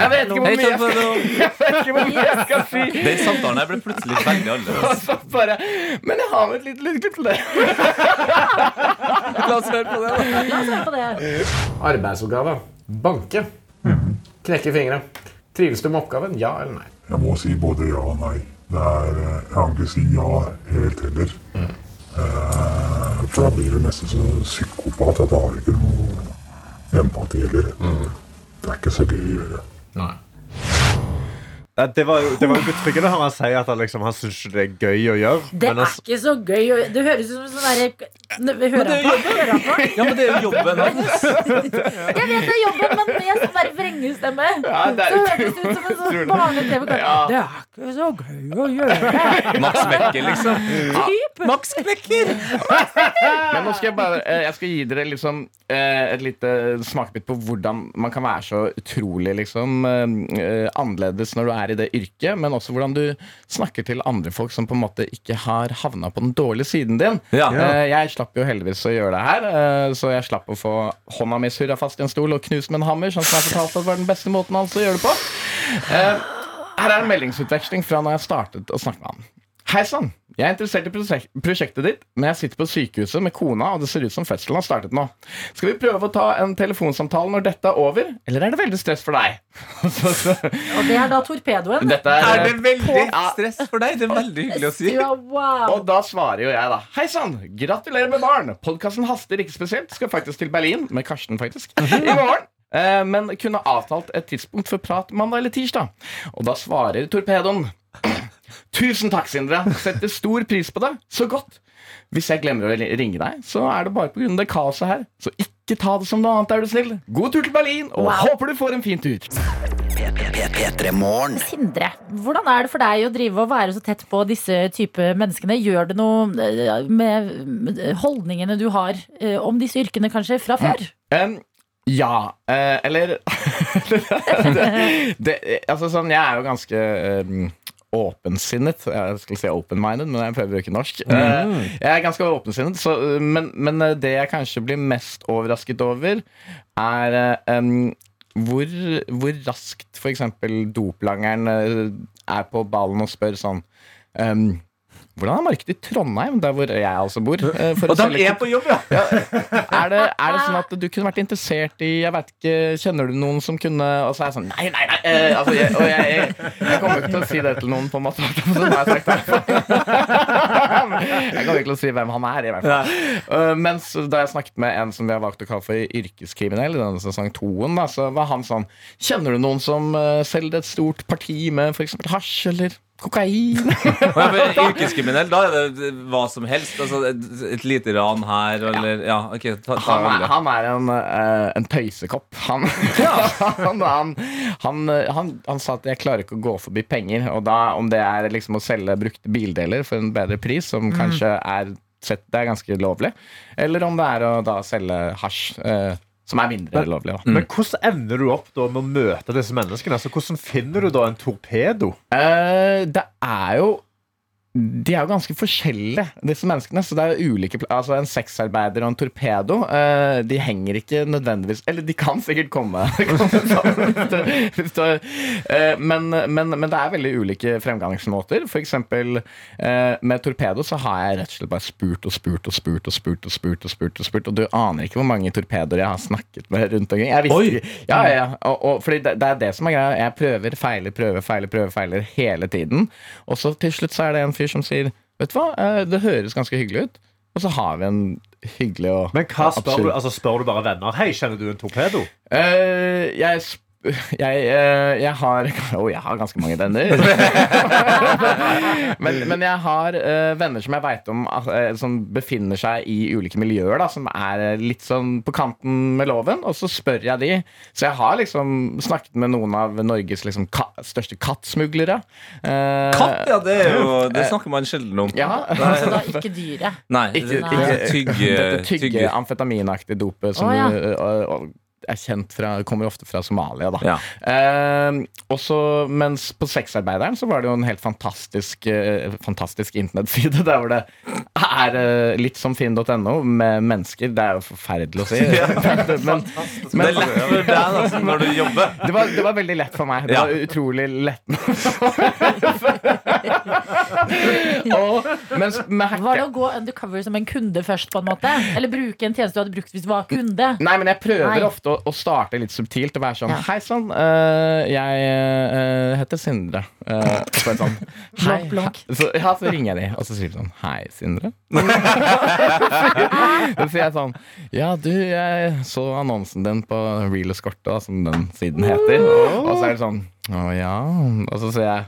jeg vet ikke hvor mye jeg skal, jeg vet ikke hvor mye jeg skal si. Den samtalen her ble plutselig veldig annerledes. Men jeg har med et lite lydklipp til det. La oss høre på det, da. La oss høre på det. Arbeidsoppgave. Banke. Knekke fingre. Trives du med oppgaven? Ja eller nei? Jeg må si både ja og nei. Det er, eh, jeg kan ikke si ja helt heller. Eh, for da blir det nesten så psykopat at jeg har ikke noe empati heller. Det er ikke så gøy å gjøre. Det var jo, det var jo betryggende å høre han si at han, liksom, han syns ikke det er gøy å gjøre. Det men er altså- ikke så gøy. å- Det høres ut som sånn derre Vi hører han på. Hører på. Ja, men det er jo jobben hans. Jeg vet det er jobben, men med sånn der vrengestemme. Ja, det så høres det ut som en sånn utrolig. barne-TV. Ja. Det er ikke så gøy å gjøre. Max Becker, liksom. Ja. Max Becker! Men nå skal jeg bare eh, Jeg skal gi dere liksom eh, et lite smakebit på hvordan man kan være så utrolig liksom eh, eh, annerledes når du er i det yrket, men også hvordan du snakker til andre folk som på en måte ikke har havna på den dårlige siden din. Ja. Eh, jeg slapp jo heldigvis å gjøre det her, eh, så jeg slapp å få hånda mi surra fast i en stol og knust med en hammer, sånn som jeg fortalte at var den beste måten hans å gjøre det på. Eh, her er en meldingsutveksling fra når jeg startet å snakke med han. Hei sann, jeg er interessert i prosjek- prosjektet ditt, men jeg sitter på sykehuset med kona, og det ser ut som fødselen har startet nå. Skal vi prøve å ta en telefonsamtale når dette er over, eller er det veldig stress for deg? Så- så- Og det er da torpedoen. dette er, Er det veldig på? stress for deg? Det er veldig hyggelig å si. Ja, wow. Og da svarer jo jeg da Hei sann, gratulerer med barn Podcasten haster ikke spesielt Skal faktisk til Berlin, med Karsten faktisk I morgen eh, Men kunne avtalt et tidspunkt for prat mandag eller tirsdag Og da svarer torpedoen Tusen takk Sindre Setter stor pris på det, så godt Hvis jeg glemmer å ringe deg Så er det bare på grunn av det kaoset her Så ikke ta det som noe annet, er du snill God tur til Berlin, og Wow. håper du får en fin tur Sindre, hvordan er det for deg å drive og være så tett på disse type menneskene? Gjør det noe eh, med holdningene du har eh, om disse yrkene, kanskje, fra før? Em, ja, eh, eller det, det, Altså sånn, jeg er jo ganske em, åpensinnet. Jeg skulle si open-minded, men jeg prøver å bruke norsk. Mm. jeg er ganske åpensinnet, så, men, men eh, det jeg kanskje blir mest overrasket over, er um, hvor, hvor raskt f.eks. doplangeren eh, er på ballen og spør sånn em, hvordan er markedet i Trondheim, der hvor jeg altså bor? eh, Og de er på jobb, ja! er det, er det sånn at du kunne vært interessert i Jeg vet ikke, Kjenner du noen som kunne Og så er jeg sånn Nei, nei, nei! Eh, altså, jeg, og jeg, jeg, jeg kommer ikke til å si det til noen, på Matematikk. Så har jeg sagt. Jeg kommer ikke til å si hvem han er, i hvert fall. Uh, mens da jeg snakket med en som vi har valgt å kalle for yrkeskriminell, i denne sesong toen, så var han sånn Kjenner du noen som eh, selger et stort parti med f.eks. hasj eller kokain? Yrkeskriminell, da er det hva som helst. Altså, et, et lite ran her, eller Ja, OK. Ta, ta Han er, han er en, uh, en tøysekopp. Han, han, han, han, han, han sa at jeg klarer ikke å gå forbi penger. Og da, om det er liksom å selge brukte bildeler for en bedre pris, som kanskje er sett, det er ganske lovlig, eller om det er å da selge hasj, eh, som er mindre lovlig. Da. Men hvordan ender du opp da med å møte disse menneskene? Altså, hvordan finner du da en torpedo? Eh, det er jo de er jo ganske forskjellige, disse menneskene. Så det er ulike Altså En sexarbeider og en torpedo eh, De henger ikke nødvendigvis Eller de kan sikkert komme, men, men, men det er veldig ulike fremgangsmåter. For eksempel eh, med torpedo så har jeg rett og slett bare spurt og spurt og spurt og spurt og spurt og spurt. Og spurt Og du aner ikke hvor mange torpedoer jeg har snakket med rundt omkring. Jeg visste ja, ja. Og, og, fordi det, det er det som er greia. Jeg prøver, feiler, prøver, feiler, prøver, feiler hele tiden. Og så til slutt så er det en fyr som sier Vet du hva, Eh, det høres ganske hyggelig ut. Og så har vi en hyggelig og Men hva spør du? Altså, spør du bare venner? Hei, kjenner du en torpedo? Eh, jeg, sp- jeg, eh, jeg har Å, jeg har ganske mange venner. men, men jeg har eh, venner som jeg veit om eh, som befinner seg i ulike miljøer, da, som er litt sånn på kanten med loven, og så spør jeg de. Så jeg har liksom snakket med noen av Norges liksom, ka største kattsmuglere. Eh, Katt, ja, det er jo Det snakker man sjelden om. Ja. Altså da ikke dyret. Nei, Ikke, ikke, tygge, dette tygge, tygge. amfetaminaktige dopet som Å, ja. ø, ø, er kjent fra, kommer ofte fra Somalia. Da. Ja. Eh, også, mens på Sexarbeideren så var det jo en helt fantastisk, eh, fantastisk internettside der hvor det er eh, litt som finn.no med mennesker. Det er jo forferdelig å si. men, Det er lett for deg altså, når du jobber. det var, det var veldig lett for meg. Det Ja. var utrolig lett. og, mens med Var det å gå undercover som en kunde først, på en måte? Eller bruke en tjeneste du hadde brukt hvis du var kunde? Nei, men jeg prøver Nei. ofte å å starte litt subtilt og være sånn. Hei sann, uh, jeg uh, heter Sindre. Uh, så er det sånn Hei. Blok. Så, ja, så ringer jeg de, og så sier de sånn Hei, Sindre. så sier jeg sånn Ja, du, jeg så annonsen din på Real Escorte, som den siden heter. Og så er det sånn Å ja. Og så sier jeg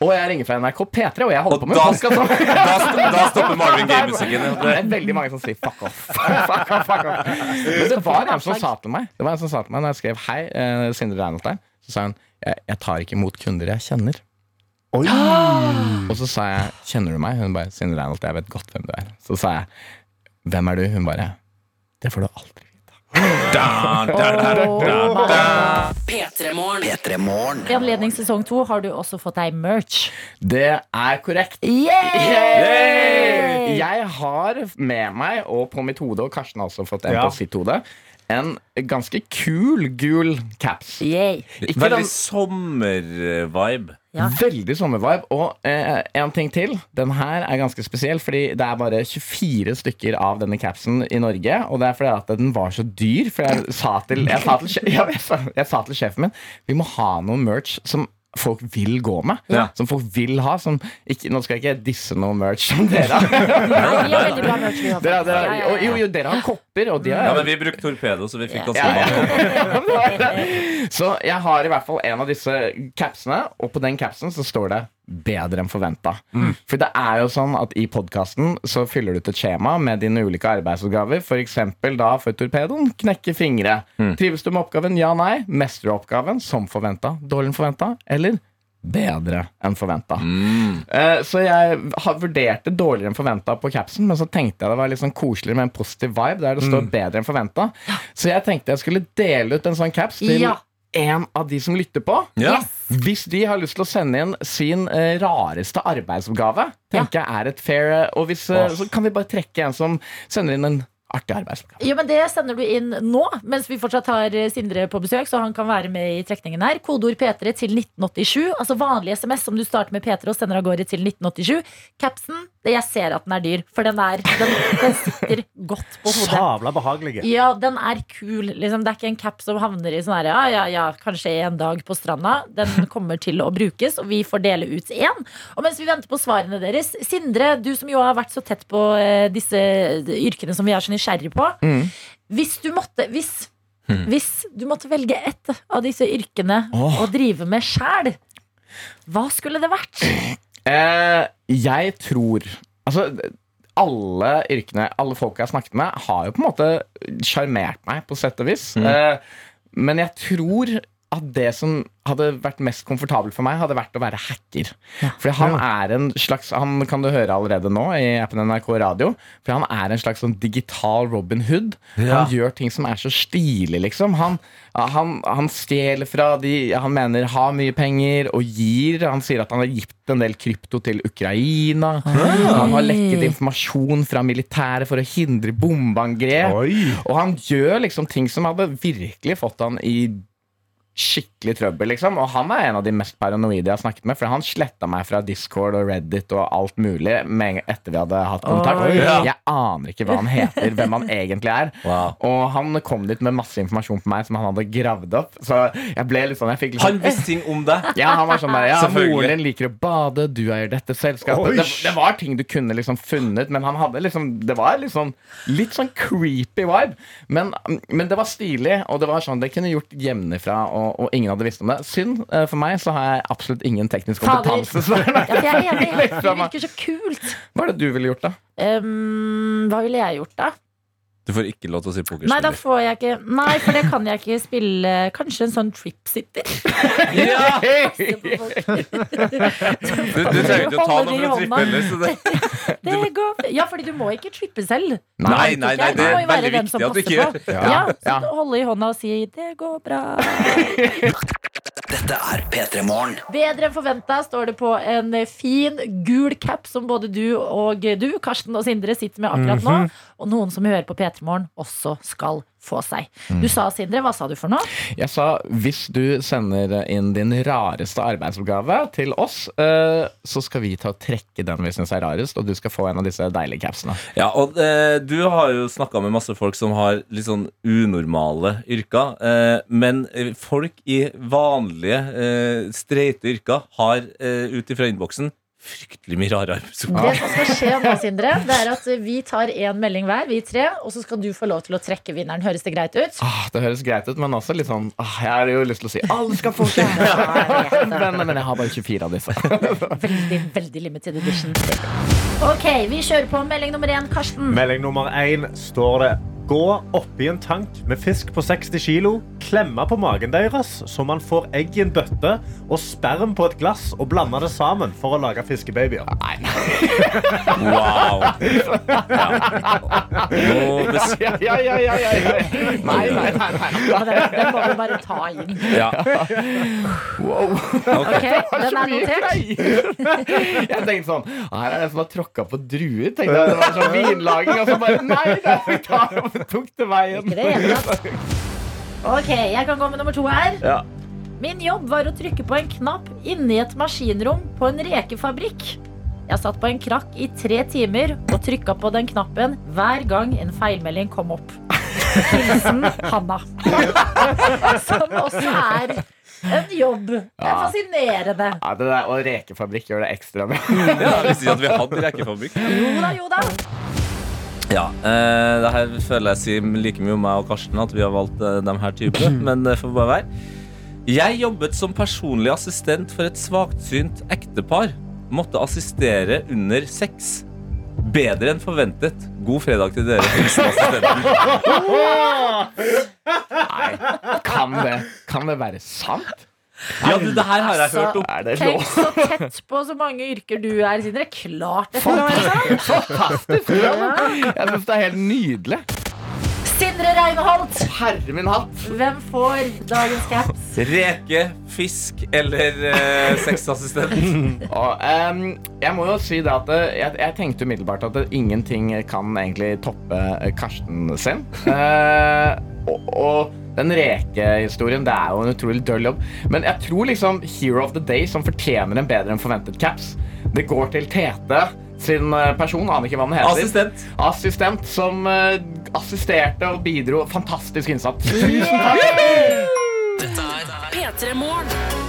og jeg ringer fra NRK P3, og jeg holder Og på med da- podcast. da da stopper Marvin Gaye-musikken. Det er veldig mange som sier fuck off. fuck off, fuck off. Men det var en som sa til meg Det var en som sa til meg Når jeg skrev hei, eh, Sindre Reinholt der, så sa hun jeg, jeg tar ikke imot kunder jeg kjenner. Og så sa jeg kjenner du meg? Hun bare Sindre Reinholt, jeg vet godt hvem du er. Så sa jeg hvem er du? Hun bare det får du aldri Da, da, da, da, da. P3morgen. P3morgen. I anledning sesong to har du også fått deg merch. Det er korrekt. Yay! Jeg har med meg, og på mitt hode, og Karsten har også fått en Ja. på sitt hode, en ganske kul gul caps. Yay. Ikke Veldig den- sommervibe. Ja. Veldig sommervibe. Og eh, en ting til. Den her er ganske spesiell, fordi det er bare 24 stykker av denne capsen i Norge. Og det er fordi at den var så dyr. For jeg sa til, jeg sa til, sje- ja, jeg sa, jeg sa til sjefen min vi må ha noe merch som folk vil gå med. Ja. Som folk vil ha. Som ikke, nå skal jeg ikke disse noe merch som dere har. Jo, jo, dere har kopper, og de har Ja, men vi brukte torpedo, så vi fikk ganske Ja. mange. Så jeg har i hvert fall en av disse capsene, og på den capsen så står det 'bedre enn forventa'. For det er jo sånn at i podkasten så fyller du ut et skjema med dine ulike arbeidsoppgaver. F.eks. da for torpedoen knekke fingre. Trives du med oppgaven? Ja, nei. Mestrer du oppgaven som forventa? Dårlig enn forventa? Eller bedre enn forventa? Eh, Så jeg har vurdert det dårligere enn forventa på capsen, men så tenkte jeg det var litt sånn koseligere med en positiv vibe der det står bedre enn forventa. Så jeg tenkte jeg skulle dele ut en sånn caps til Ja. En av de som lytter på. Ja. Hvis de har lyst til å sende inn sin uh, rareste arbeidsoppgave, tenker jeg er et fair eh, Og hvis, uh, så kan vi bare trekke en som sender inn en artig arbeidsoppgave. Ja, men Det sender du inn nå, mens vi fortsatt har Sindre på besøk. Så han kan være med i trekningen her. Kodeord P3 til 1987. Altså vanlig SMS som du starter med P3 og sender av gårde til 1987. Capsen, jeg ser at den er dyr, for den, er, den, den sitter godt på hodet. Sabla behagelige. Ja, den er kul. Liksom, det er ikke en cap som havner i sånn her Ja, ja, ja, kanskje en dag på stranda. Den kommer til å brukes, og vi får dele ut én. Og mens vi venter på svarene deres, Sindre, du som jo har vært så tett på eh, disse yrkene som vi er så nysgjerrige på. Mm. Hvis du måtte Hvis hvis du måtte velge ett av disse yrkene oh. å drive med sjæl, hva skulle det vært? Eh, jeg tror Altså, alle yrkene, alle folk jeg har snakket med, har jo på en måte sjarmert meg, på sett og vis. Eh, men jeg tror at det som hadde vært mest komfortabelt for meg, hadde vært å være hacker. For han er en slags Han kan du høre allerede nå i appen NRK Radio. For han er en slags sånn digital Robin Hood. Ja. Han gjør ting som er så stilig, liksom. Han, han, han stjeler fra de han mener har mye penger, og gir. Han sier at han har gitt en del krypto til Ukraina. Han har lekket informasjon fra militæret for å hindre bombeangrep. Oi. Og han gjør liksom ting som hadde virkelig fått han i she skikkelig trøbbel, liksom. Og han er en av de mest paranoide jeg har snakket med, for han sletta meg fra Discord og Reddit og alt mulig etter vi hadde hatt kontakt. Oh, Ja. Jeg aner ikke hva han heter, hvem han egentlig er. Wow. Og han kom dit med masse informasjon på meg som han hadde gravd opp. Så jeg ble litt sånn jeg litt Han sånn, visste ting om deg. ja, han var sånn der, ja. Moren din liker å bade, du eier dette selskapet. Det, det var ting du kunne liksom funnet, men han hadde liksom Det var sånn, litt sånn creepy vibe. Men, men det var stilig, og det var sånn det kunne gjort hjemmefra, og, og ingen hadde visst om det. Synd eh, for meg, så har jeg absolutt ingen teknisk kompetanse. Ja, jeg er enig. Legg Det virker så kult. Hva er det du ville gjort, da? Um, hva ville jeg gjort, da? Du får ikke lov til å si Nei, da pokerspiller. får jeg ikke Nei, for det kan jeg ikke spille. Kanskje en sånn trip-sitter. Du, du trenger ikke å ta noe for å trippe heller. Så det, Det går Ja, fordi du må ikke trippe selv. nei, nei, nei, det er veldig viktig at du ikke gjør. på. Ja, så Ja. Holde i hånda og si 'det går bra'. Dette er P3 Morgen. Bedre enn forventa står det på en fin gul cap som både du og du, Karsten og Sindre, sitter med akkurat nå. Og noen som hører på P3 Morgen, også skal få seg. Mm. Du sa, Sindre, hva sa du for noe? Jeg sa hvis du sender inn din rareste arbeidsoppgave til oss, eh, så skal vi ta og trekke den vi syns er rarest, og du skal få en av disse deilige capsene. Ja, og eh, Du har jo snakka med masse folk som har litt sånn unormale yrker. Eh, men folk i vanlige, eh, streite yrker har ut ifra innboksen fryktelig mye rare Det som skal skje nå, Sindre, det er at vi tar én melding hver, vi tre, og så skal du få lov til å trekke vinneren. Høres det greit ut? Ah, det høres greit ut, men også litt sånn ah, Jeg har jo lyst til å si alle skal få caps! men, men jeg har bare 24 av disse. Veldig, veldig limited edition. Ok, vi kjører på melding nummer én, Karsten. Melding nummer én står det Gå oppi en tank med fisk på 60 kilo, klemme på magen deres så man får egg i en bøtte og sperm på et glass og blande det sammen for å lage fiskebabyer. Wow. nei. Wow. Ja, ja, ja, ja, ja, ja. Nei, nei, nei. nei. Den, må vi bare ta inn. ja. Wow. Ok, den er notert. Jeg tenkte sånn Her er det som har tråkka på druer. Tenkte jeg, det var sånn vinlaging, og så bare Nei, det tar- tok det veien. Ikke det. Ok, jeg kan gå med nummer to her. Ja. Min jobb var å trykke på en knapp inni et maskinrom på en rekefabrikk. Jeg satt på en krakk i tre timer og trykka på den knappen hver gang en feilmelding kom opp. Hilsen Hanna. Som også er en jobb. Det er fascinerende. Ja, det der, og rekefabrikk gjør det ekstra bra. ja, Vi sier at vi hadde rekefabrikk. Jo da, jo da. Ja, eh, det her føler jeg sier like mye om meg og Karsten at vi har valgt eh, de her typene, men det får bare være. Jeg jobbet som personlig assistent for et svaksynt ektepar. Måtte assistere under sex. Bedre enn forventet. God fredag til dere. Hilsen assistenten. Nei, kan det, kan det være sant? Ja, du, det her har jeg hørt om. Er det Tenk så tett på så mange yrker du er, Sindre. Klart det kan være sant. Fantastisk! Jeg synes det er helt nydelig. Sindre Reinholt, Herre min hatt. hvem får dagens caps? Reke, fisk eller uh, sexassistent. Og, um, jeg må jo si det at eh, jeg, jeg tenkte umiddelbart at ingenting kan egentlig toppe eh, Karsten sin. Uh, og, og den rekehistorien, det er jo en utrolig døll jobb. Men jeg tror liksom Hero of the Day, som fortjener en bedre enn forventet caps, det går til Tete sin eh, person, aner ikke hva han heter. Assistent. Assistent som eh, assisterte og bidro. Fantastisk innsats. Tusen takk! Dette er P3 Morgen.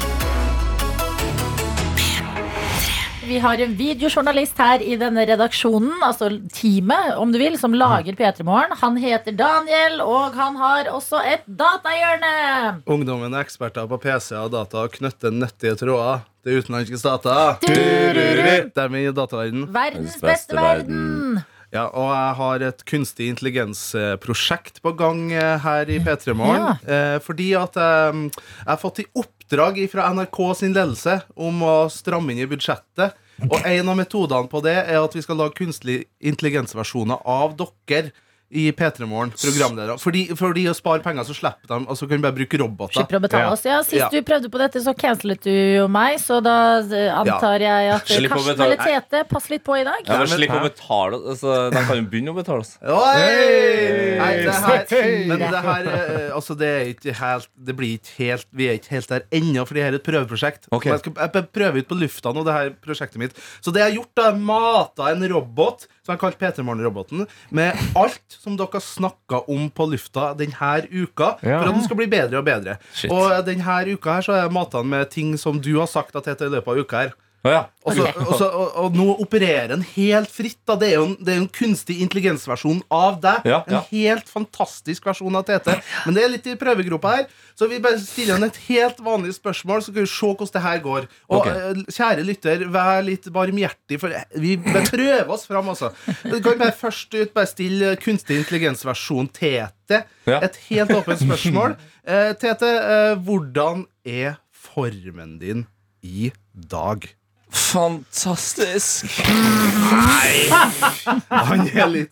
Vi har en videojournalist her i denne redaksjonen, altså teamet, om du vil, som lager P3 Morgen. Han heter Daniel, og han har også et datahjørne. Ungdommen er eksperter på PC og data og knytter nyttige tråder til utenlandske stater. Det er min dataverden. Verdens beste verden. Ja, og jeg har et kunstig intelligens-prosjekt på gang eh, her i P3 Morgen. Ja. fordi at jeg, jeg har fått i oppdrag fra NRK sin ledelse om å stramme inn i budsjettet. Og en av metodene på det er at vi skal lage kunstig intelligens-versjoner av dere i P3 Morgen. Programledere. Fordi, fordi å spare penger, så slipper de Og så kan vi bare bruke roboter. Slipper å betale oss. Ja, Sist Ja. du prøvde på dette, så cancelet du jo meg, så da eh, antar jeg at eh, Slipp Karsten eller Tete passer litt på i dag. Ja, men Slipp å betale. Altså, de kan jo begynne å betale oss. Oi! Nei, det her, men det her eh, Altså, det er ikke helt Det blir ikke helt Vi er ikke helt der ennå, for det her er et prøveprosjekt. Okay. Jeg skal jeg prøver ut på lufta nå, det her prosjektet mitt. Så det jeg har gjort, da, er mata en robot, som jeg har kalt P3 Morgen-roboten, med alt som dere har snakka om på lufta denne uka, Ja. for at den skal bli bedre og bedre. Shit. Og denne uka her så har jeg mata med ting som du har sagt at heter i løpet av uka her. Ja. Og, så, og, og, nå opererer den helt fritt. Da. Det er jo en, er en kunstig intelligensversjon av deg. Ja, En ja. helt fantastisk versjon av Tete. Men det er litt i prøvegropa her. Så vi bare stiller han et helt vanlig spørsmål, så kan vi se hvordan det her går. Og Ok. eh, kjære lytter, vær litt barmhjertig, for vi bare prøver oss fram, altså. Du kan bare først ut bare stille kunstig intelligensversjon Tete. Ja. Et helt åpent spørsmål. Eh, Tete, eh, hvordan er formen din i dag? Fantastisk. Han er litt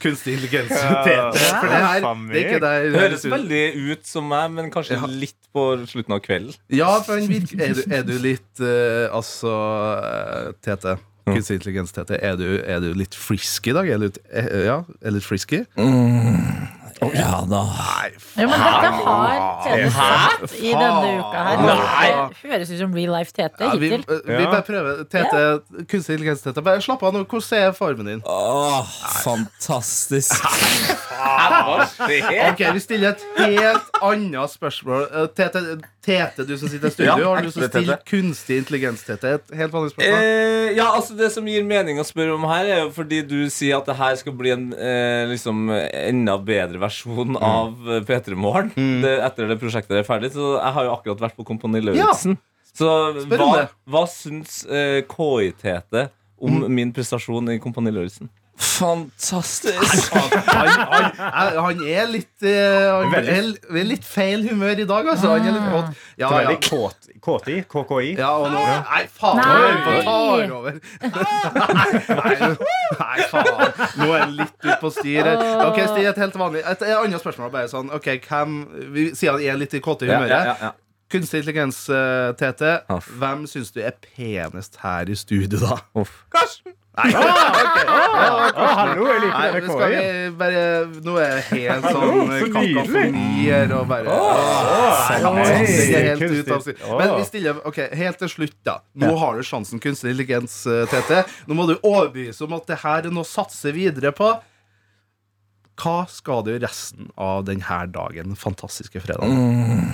kunstig intelligens. Ja, det her det er Det høres veldig ut som meg, men kanskje Ja. litt på slutten av kvelden. Ja, for han virker Er du, er du litt uh, Altså, eh, Tete. Kunstig intelligens, Tete. Er du, er du litt frisky i dag? Er du litt, eh, ja, er litt frisky? Ja da. Ja, men dette har Tete sagt i denne uka her. Nei. Det høres ut som real life Tete Ja, vi, hittil. vi bare prøver. Tete, kunstig intelligens, Tete. Bare slapp av nå. Hvordan er formen din? Åh, fantastisk. Ok, Vi stiller et helt annet spørsmål. Eh, Tete, Tete du som sitter i studio, Ja, har du lyst til å stille kunstig intelligens, Tete? Et helt vanlig spørsmål. Eh, ja, altså Det som gir mening å spørre om her, er jo fordi du sier at det her skal bli en eh, liksom enda bedre versjon av eh, P3 Morgen. Det- etter det prosjektet er ferdig. Så jeg har jo akkurat vært på Kompani Lauritzen. Så hva, hva syns uh, KI-Tete om min prestasjon i Kompani Lauritzen? Fantastisk! Han, han, han, er litt eh, Han er, litt feil humør i dag, altså. Han er litt kåt. Ja, ja. veldig kåt, kåt i KKI. Ja, og nå Nei, faen! Nei. Nå tar over. Nei, nei, faen. Nå er han litt ut på styr her. Ok, Stig, et helt vanlig Et, et annet spørsmål. Bare sånn, ok, hvem Vi sier han er litt i kåte Kunstig intelligens, uh, Tete. Aff. Hvem syns du er penest her i studio, da? Off. Karsten! Nei, ok. Ja, ah, hallo, jeg liker Nei, skal KI. vi bare Nå er det helt sånn kakafonier og bare hei, Det er helt ut av. Men vi stiller Ok, helt til slutt, da. Nå har du sjansen, kunstig intelligens, eh, Tete. Nå må du overbevise om at det her er noe å satse videre på. Hva skal du gjøre resten av denne dagen? Fantastiske fredagen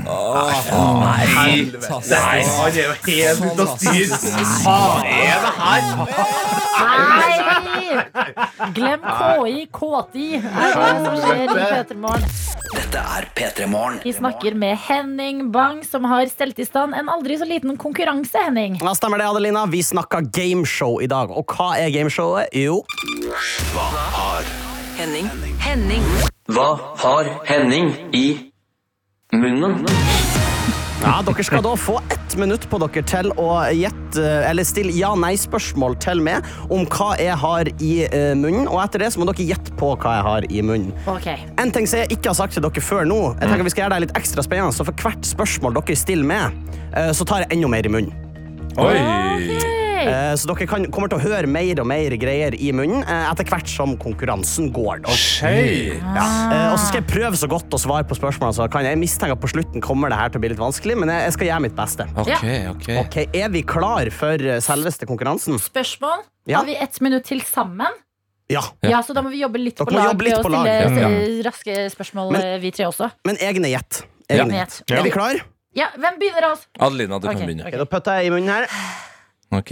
Nei, Helvete. Nei, han er jo helt ute av styr. Hva er det her? Nei! Glem KI, KTI er det som skjer i P3 Dette er P3 Morgen. Vi snakker med Henning Bang, som har stelt i stand en aldri så liten konkurranse, Henning. Ja, stemmer det, Adelina. Vi snakka gameshow i dag. Og hva er gameshowet? Jo, Hva har Henning. Henning. Hva har Henning i munnen? ja, dere skal da få ett minutt på dere til å gjette Eller stille ja-nei-spørsmål til meg om hva jeg har i eh, munnen. Og etter det så må dere gjette på hva jeg har i munnen. Okay. En ting som jeg ikke har sagt til dere før nå, jeg tenker vi skal gjøre det litt ekstra spennende, så for hvert spørsmål dere stiller med, eh, så tar jeg enda mer i munnen. Ok. Eh, Så dere kan, kommer til å høre mer og mer greier i munnen eh, etter hvert som konkurransen går. da. Ja. Eh, Og så skal jeg prøve så godt å svare på spørsmålene så kan jeg mistenke at på slutten kommer det her til å bli litt vanskelig, men jeg skal gjøre mitt beste. Ok, okay. ok. Ok, Er vi klar for selveste konkurransen? Spørsmål. Ja. Har vi ett minutt til sammen? Ja. Ja, så da må vi jobbe litt Dere på lag litt og på lag. stille Ja. raske spørsmål, Men- vi tre også. Men egne gjett. Ja. Egne gjett. Er vi klar? Ja, Hvem begynner av oss? Adelina, du okay. kan begynne. Ok, Da putter jeg i munnen her. Ok.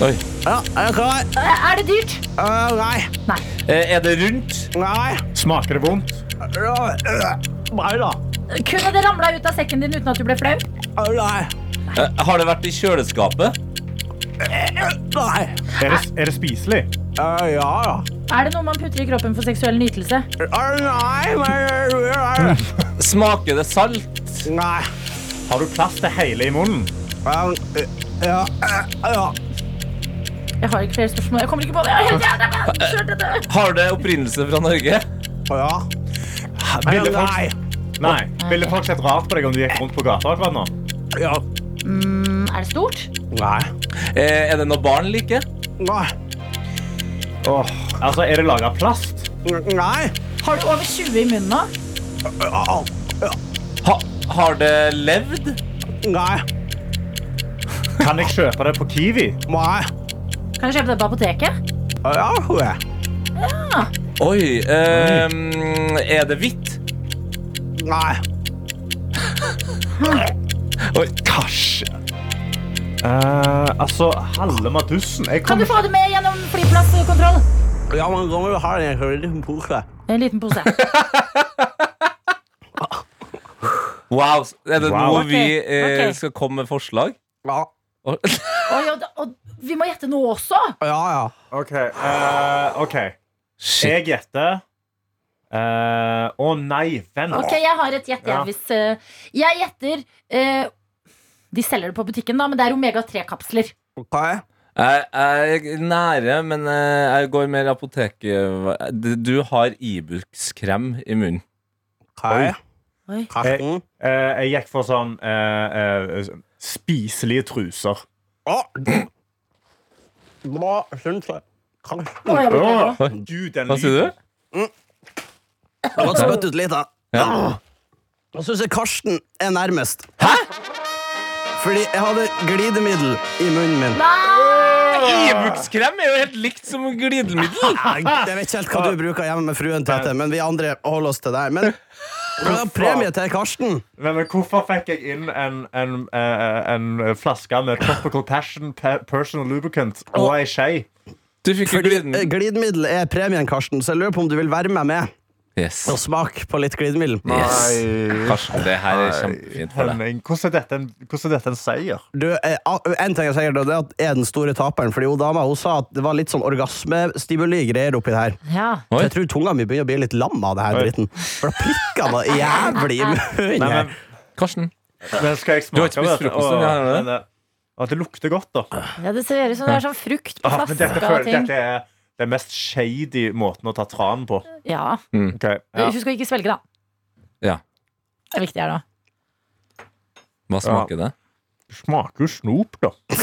Oi. Ja, er jeg klar? Eh, Er det dyrt? Eh, nei. Nei. Eh, er det rundt? Nei. Smaker det vondt? Ja, eh, Nei da. Kunne det ramla ut av sekken din uten at du ble flau? Eh, Nei. Eh, har det vært i kjøleskapet? Nei. Er det, er det spiselig? Eh, Ja da. Er det noe man putter i kroppen for seksuell nytelse? Eh, Nei, men Smaker det salt? Nei. Har du plass til hele i munnen? Ja, ja, ja. Jeg har ikke flere spørsmål. Jeg kommer ikke på det. Jeg er helt jævla søren. Har det opprinnelse fra Norge? Ja. Ville folk, Nei. nei. Ville folk sett rart på deg om du gikk rundt på gata akkurat nå? Ja. Mm, er det stort? Nei. Eh, er det noe barn liker? Nei. Åh, altså, er det laget av plast? Nei. Har du over 20 i munnen nå? Ja. Ja. Ha, har det levd? Nei. Kan jeg kjøpe det på Kiwi? Nei. Kan jeg kjøpe det på apoteket? Ja. Ja. Oi. ehm, er det hvitt? Nei. Oi. kasj. Eh, altså, halve madussen. Jeg Kan du få det med gjennom flyplasskontroll? Ja, men da må du ha en liten pose. En liten pose. Wow. Er det Wow. noe vi Ok, eh, ok. skal komme med forslag? Ja. Oi, og, og vi må gjette noe også. Ja, ja. OK. Uh, okay. Jeg gjetter eh, Å nei, vent. Ok, jeg har et gjett. Ja. jeg, Hvis, uh, jeg gjetter eh, De selger det på butikken, da, men det er omega-3-kapsler. Okay. Jeg jeg er nære, men jeg går mer apotek... Du har Ibux-krem i munnen. Okay. Oi. jeg? Eh, jeg gikk for sånn eh, eh, spiselige truser. Å. Da syns jeg. Du, den Hva sier du? lyden. Jeg har spytt ut litt, da. Ja. Syns jeg Karsten er nærmest. Hæ? Fordi jeg hadde glidemiddel i munnen min. Ibux-krem er jo helt likt som glidemiddel. Jeg vet ikke helt hva du bruker hjemme med fruen, Tete, men vi andre holder oss til det. Men er premie til Karsten? Men, men hvorfor fikk jeg inn en, en, en, en flaske med Tropical Passion Personal Lubricant og ei skje? Eh, glidemiddel er premien, Karsten, så jeg lurer på om du vil være med med Yes. og smak på litt glidemiddel. Karsten, det her er kjempefint for deg. Henning, hvordan er dette en, hvordan er dette en seier? Du, eh, en ting jeg sier, det er at jeg er den store taperen. Fordi hun dama hun sa at det var litt sånn orgasmestimuli greier oppi det her. Ja. Så jeg tror tunga mi begynner å bli litt lam av det her Oi. dritten. For da prikker det jævlig i munnen. Nei, men, Karsten, men skal jeg Du har ikke spist frokosten, ja, har det? men, eh, det lukter godt, da. Ja, det ser ut som det er sånn frukt på Ah, men dette, flaska føler, og ting. dette er den mest shady måten å ta tran på. Ja. Ok, ja. Husk å ikke svelge, da. Ja. Det er viktig her da. Hva smaker det? Det smaker jo snop, da.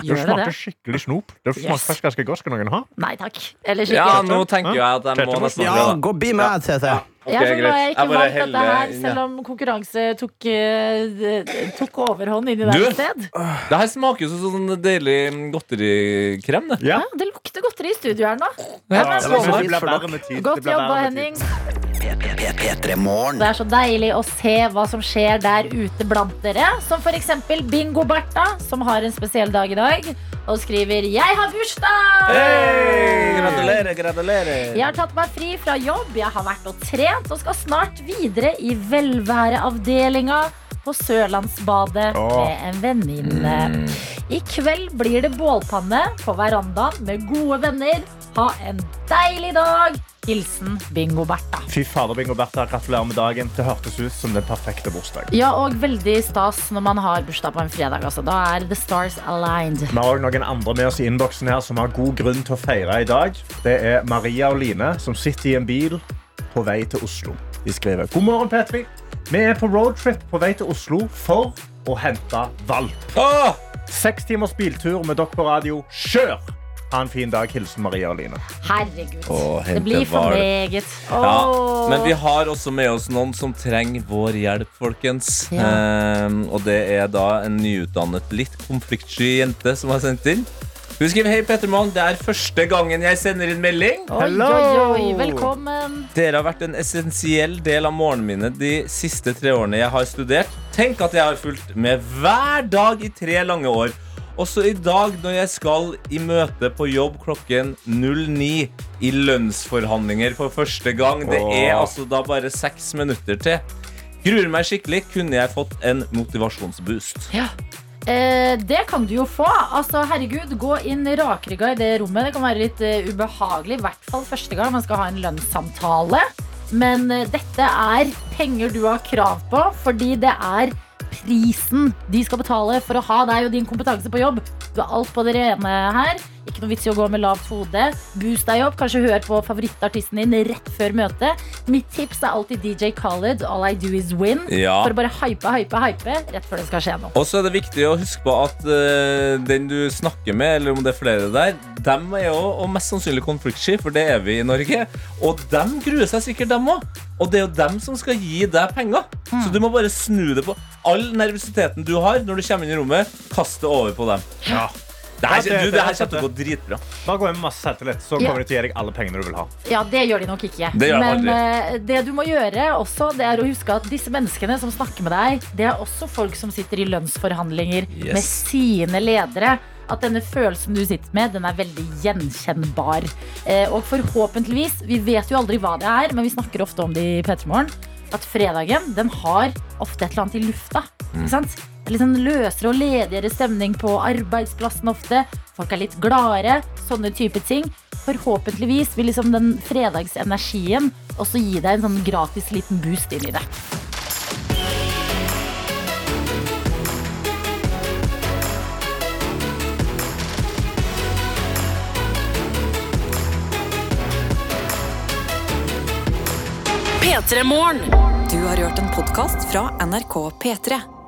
Det Gjør det smaker det? skikkelig snop. Det smaker Yes. faktisk ganske godt. Skal noen ha? Nei takk. Eller skikkelig. Ja, nå tenker jeg at jeg må nesten Ja, gå bi med, Tete. Jeg er så glad jeg ikke Jeg vant dette her, selv om konkurranse tok, eh, tok overhånd inni der Du? et sted. Det her smaker jo som sånn deilig godterikrem. Det. Ja. Ja, det lukter godteri i studio her nå. Ja, det, det, det, det blir verre med tid. Godt Det jobba. Henning. P3 Morgen. Det er så deilig å se hva som skjer der ute blant dere. Som eksempel Bingo-Bertha, som har en spesiell dag i dag. Og skriver 'Jeg har bursdag'! Gratulerer, gratulerer. Jeg har tatt meg fri fra jobb, jeg har vært og trent og skal snart videre i velværeavdelinga på Sørlandsbadet Åh. med en venninne. I kveld blir det bålpanne på verandaen med gode venner. Ha en deilig dag. Hilsen Bingo-Bertha. Fy fader, Bingo Bertha, gratulerer med dagen. Det hørtes ut som den perfekte bursdag. Ja, og veldig stas når man har bursdag på en fredag. Altså. Da er the stars aligned. Vi har også noen andre med oss i innboksen her som har god grunn til å feire i dag. Det er Maria og Line som sitter i en bil på vei til Oslo. De skriver God morgen, Petri. Vi er på roadtrip på vei til Oslo for å hente valp. Åh! Seks timers biltur med dere på radio. Kjør! Ha en fin dag. Hilsen Maria og Line. Herregud. Å, det blir for meget. Ja, men vi har også med oss noen som trenger vår hjelp, folkens. Ehm, og det er da en nyutdannet, litt konfliktsky jente som har sendt inn. Hun skriver Hei, Petter Mann. Det er første gangen jeg sender inn melding. Oi, oi, oi. Velkommen. Dere har vært en essensiell del av morgenen mine de siste tre årene jeg har studert. Tenk at jeg har fulgt med hver dag i tre lange år. Også i dag når jeg skal i møte på jobb klokken 09 i lønnsforhandlinger for første gang. Det er altså da bare seks minutter til. Gruer meg skikkelig. Kunne jeg fått en motivasjonsboost? Ja. Eh, det kan du jo få. Altså, herregud, Gå inn rakrygga i det rommet. Det kan være litt uh, ubehagelig, i hvert fall første gang man skal ha en lønnssamtale. Men uh, dette er penger du har krav på, fordi det er prisen de skal betale for å ha deg og din kompetanse på jobb. Du har alt på det rene her. Ikke noe vits i å gå med lavt hode. Boost deg opp. Kanskje hør på favorittartisten din rett før møtet. Mitt tips er alltid DJ Khaled. All I do is win. Ja. For å bare hype, hype, hype rett før det skal skje noe. Og så er det viktig å huske på at uh, den du snakker med, eller om det er flere der, dem er jo og mest sannsynlig konfliktsky, for det er vi i Norge. Og dem gruer seg sikkert, dem òg. Og det er jo dem som skal gi deg penger. Så du må bare snu det på. All nervøsiteten du har når du kommer inn i rommet, kast det over på dem. Det her, du, det her kommer til å gå dritbra. Bare gå inn med masse selvtillit, så kommer de til å gi deg alle pengene du vil ha. Ja, det gjør de nok ikke. Det gjør de Men aldri. eh, det du må gjøre også, det er å huske at disse menneskene som snakker med deg, det er også folk som sitter i lønnsforhandlinger Yes. med sine ledere. At denne følelsen du sitter med, den er veldig gjenkjennbar. Eh, og forhåpentligvis, vi vet jo aldri hva det er, men vi snakker ofte om det i P3morgen, at fredagen den har ofte et eller annet i lufta. Mm. Ikke sant? Det litt sånn løsere og ledigere stemning på arbeidsplassen ofte. Folk er litt gladere. Sånne type ting. Forhåpentligvis vil liksom den fredagsenergien også gi deg en sånn gratis liten boost inn i det. P3 Morgen. Du har hørt en podkast fra NRK P3.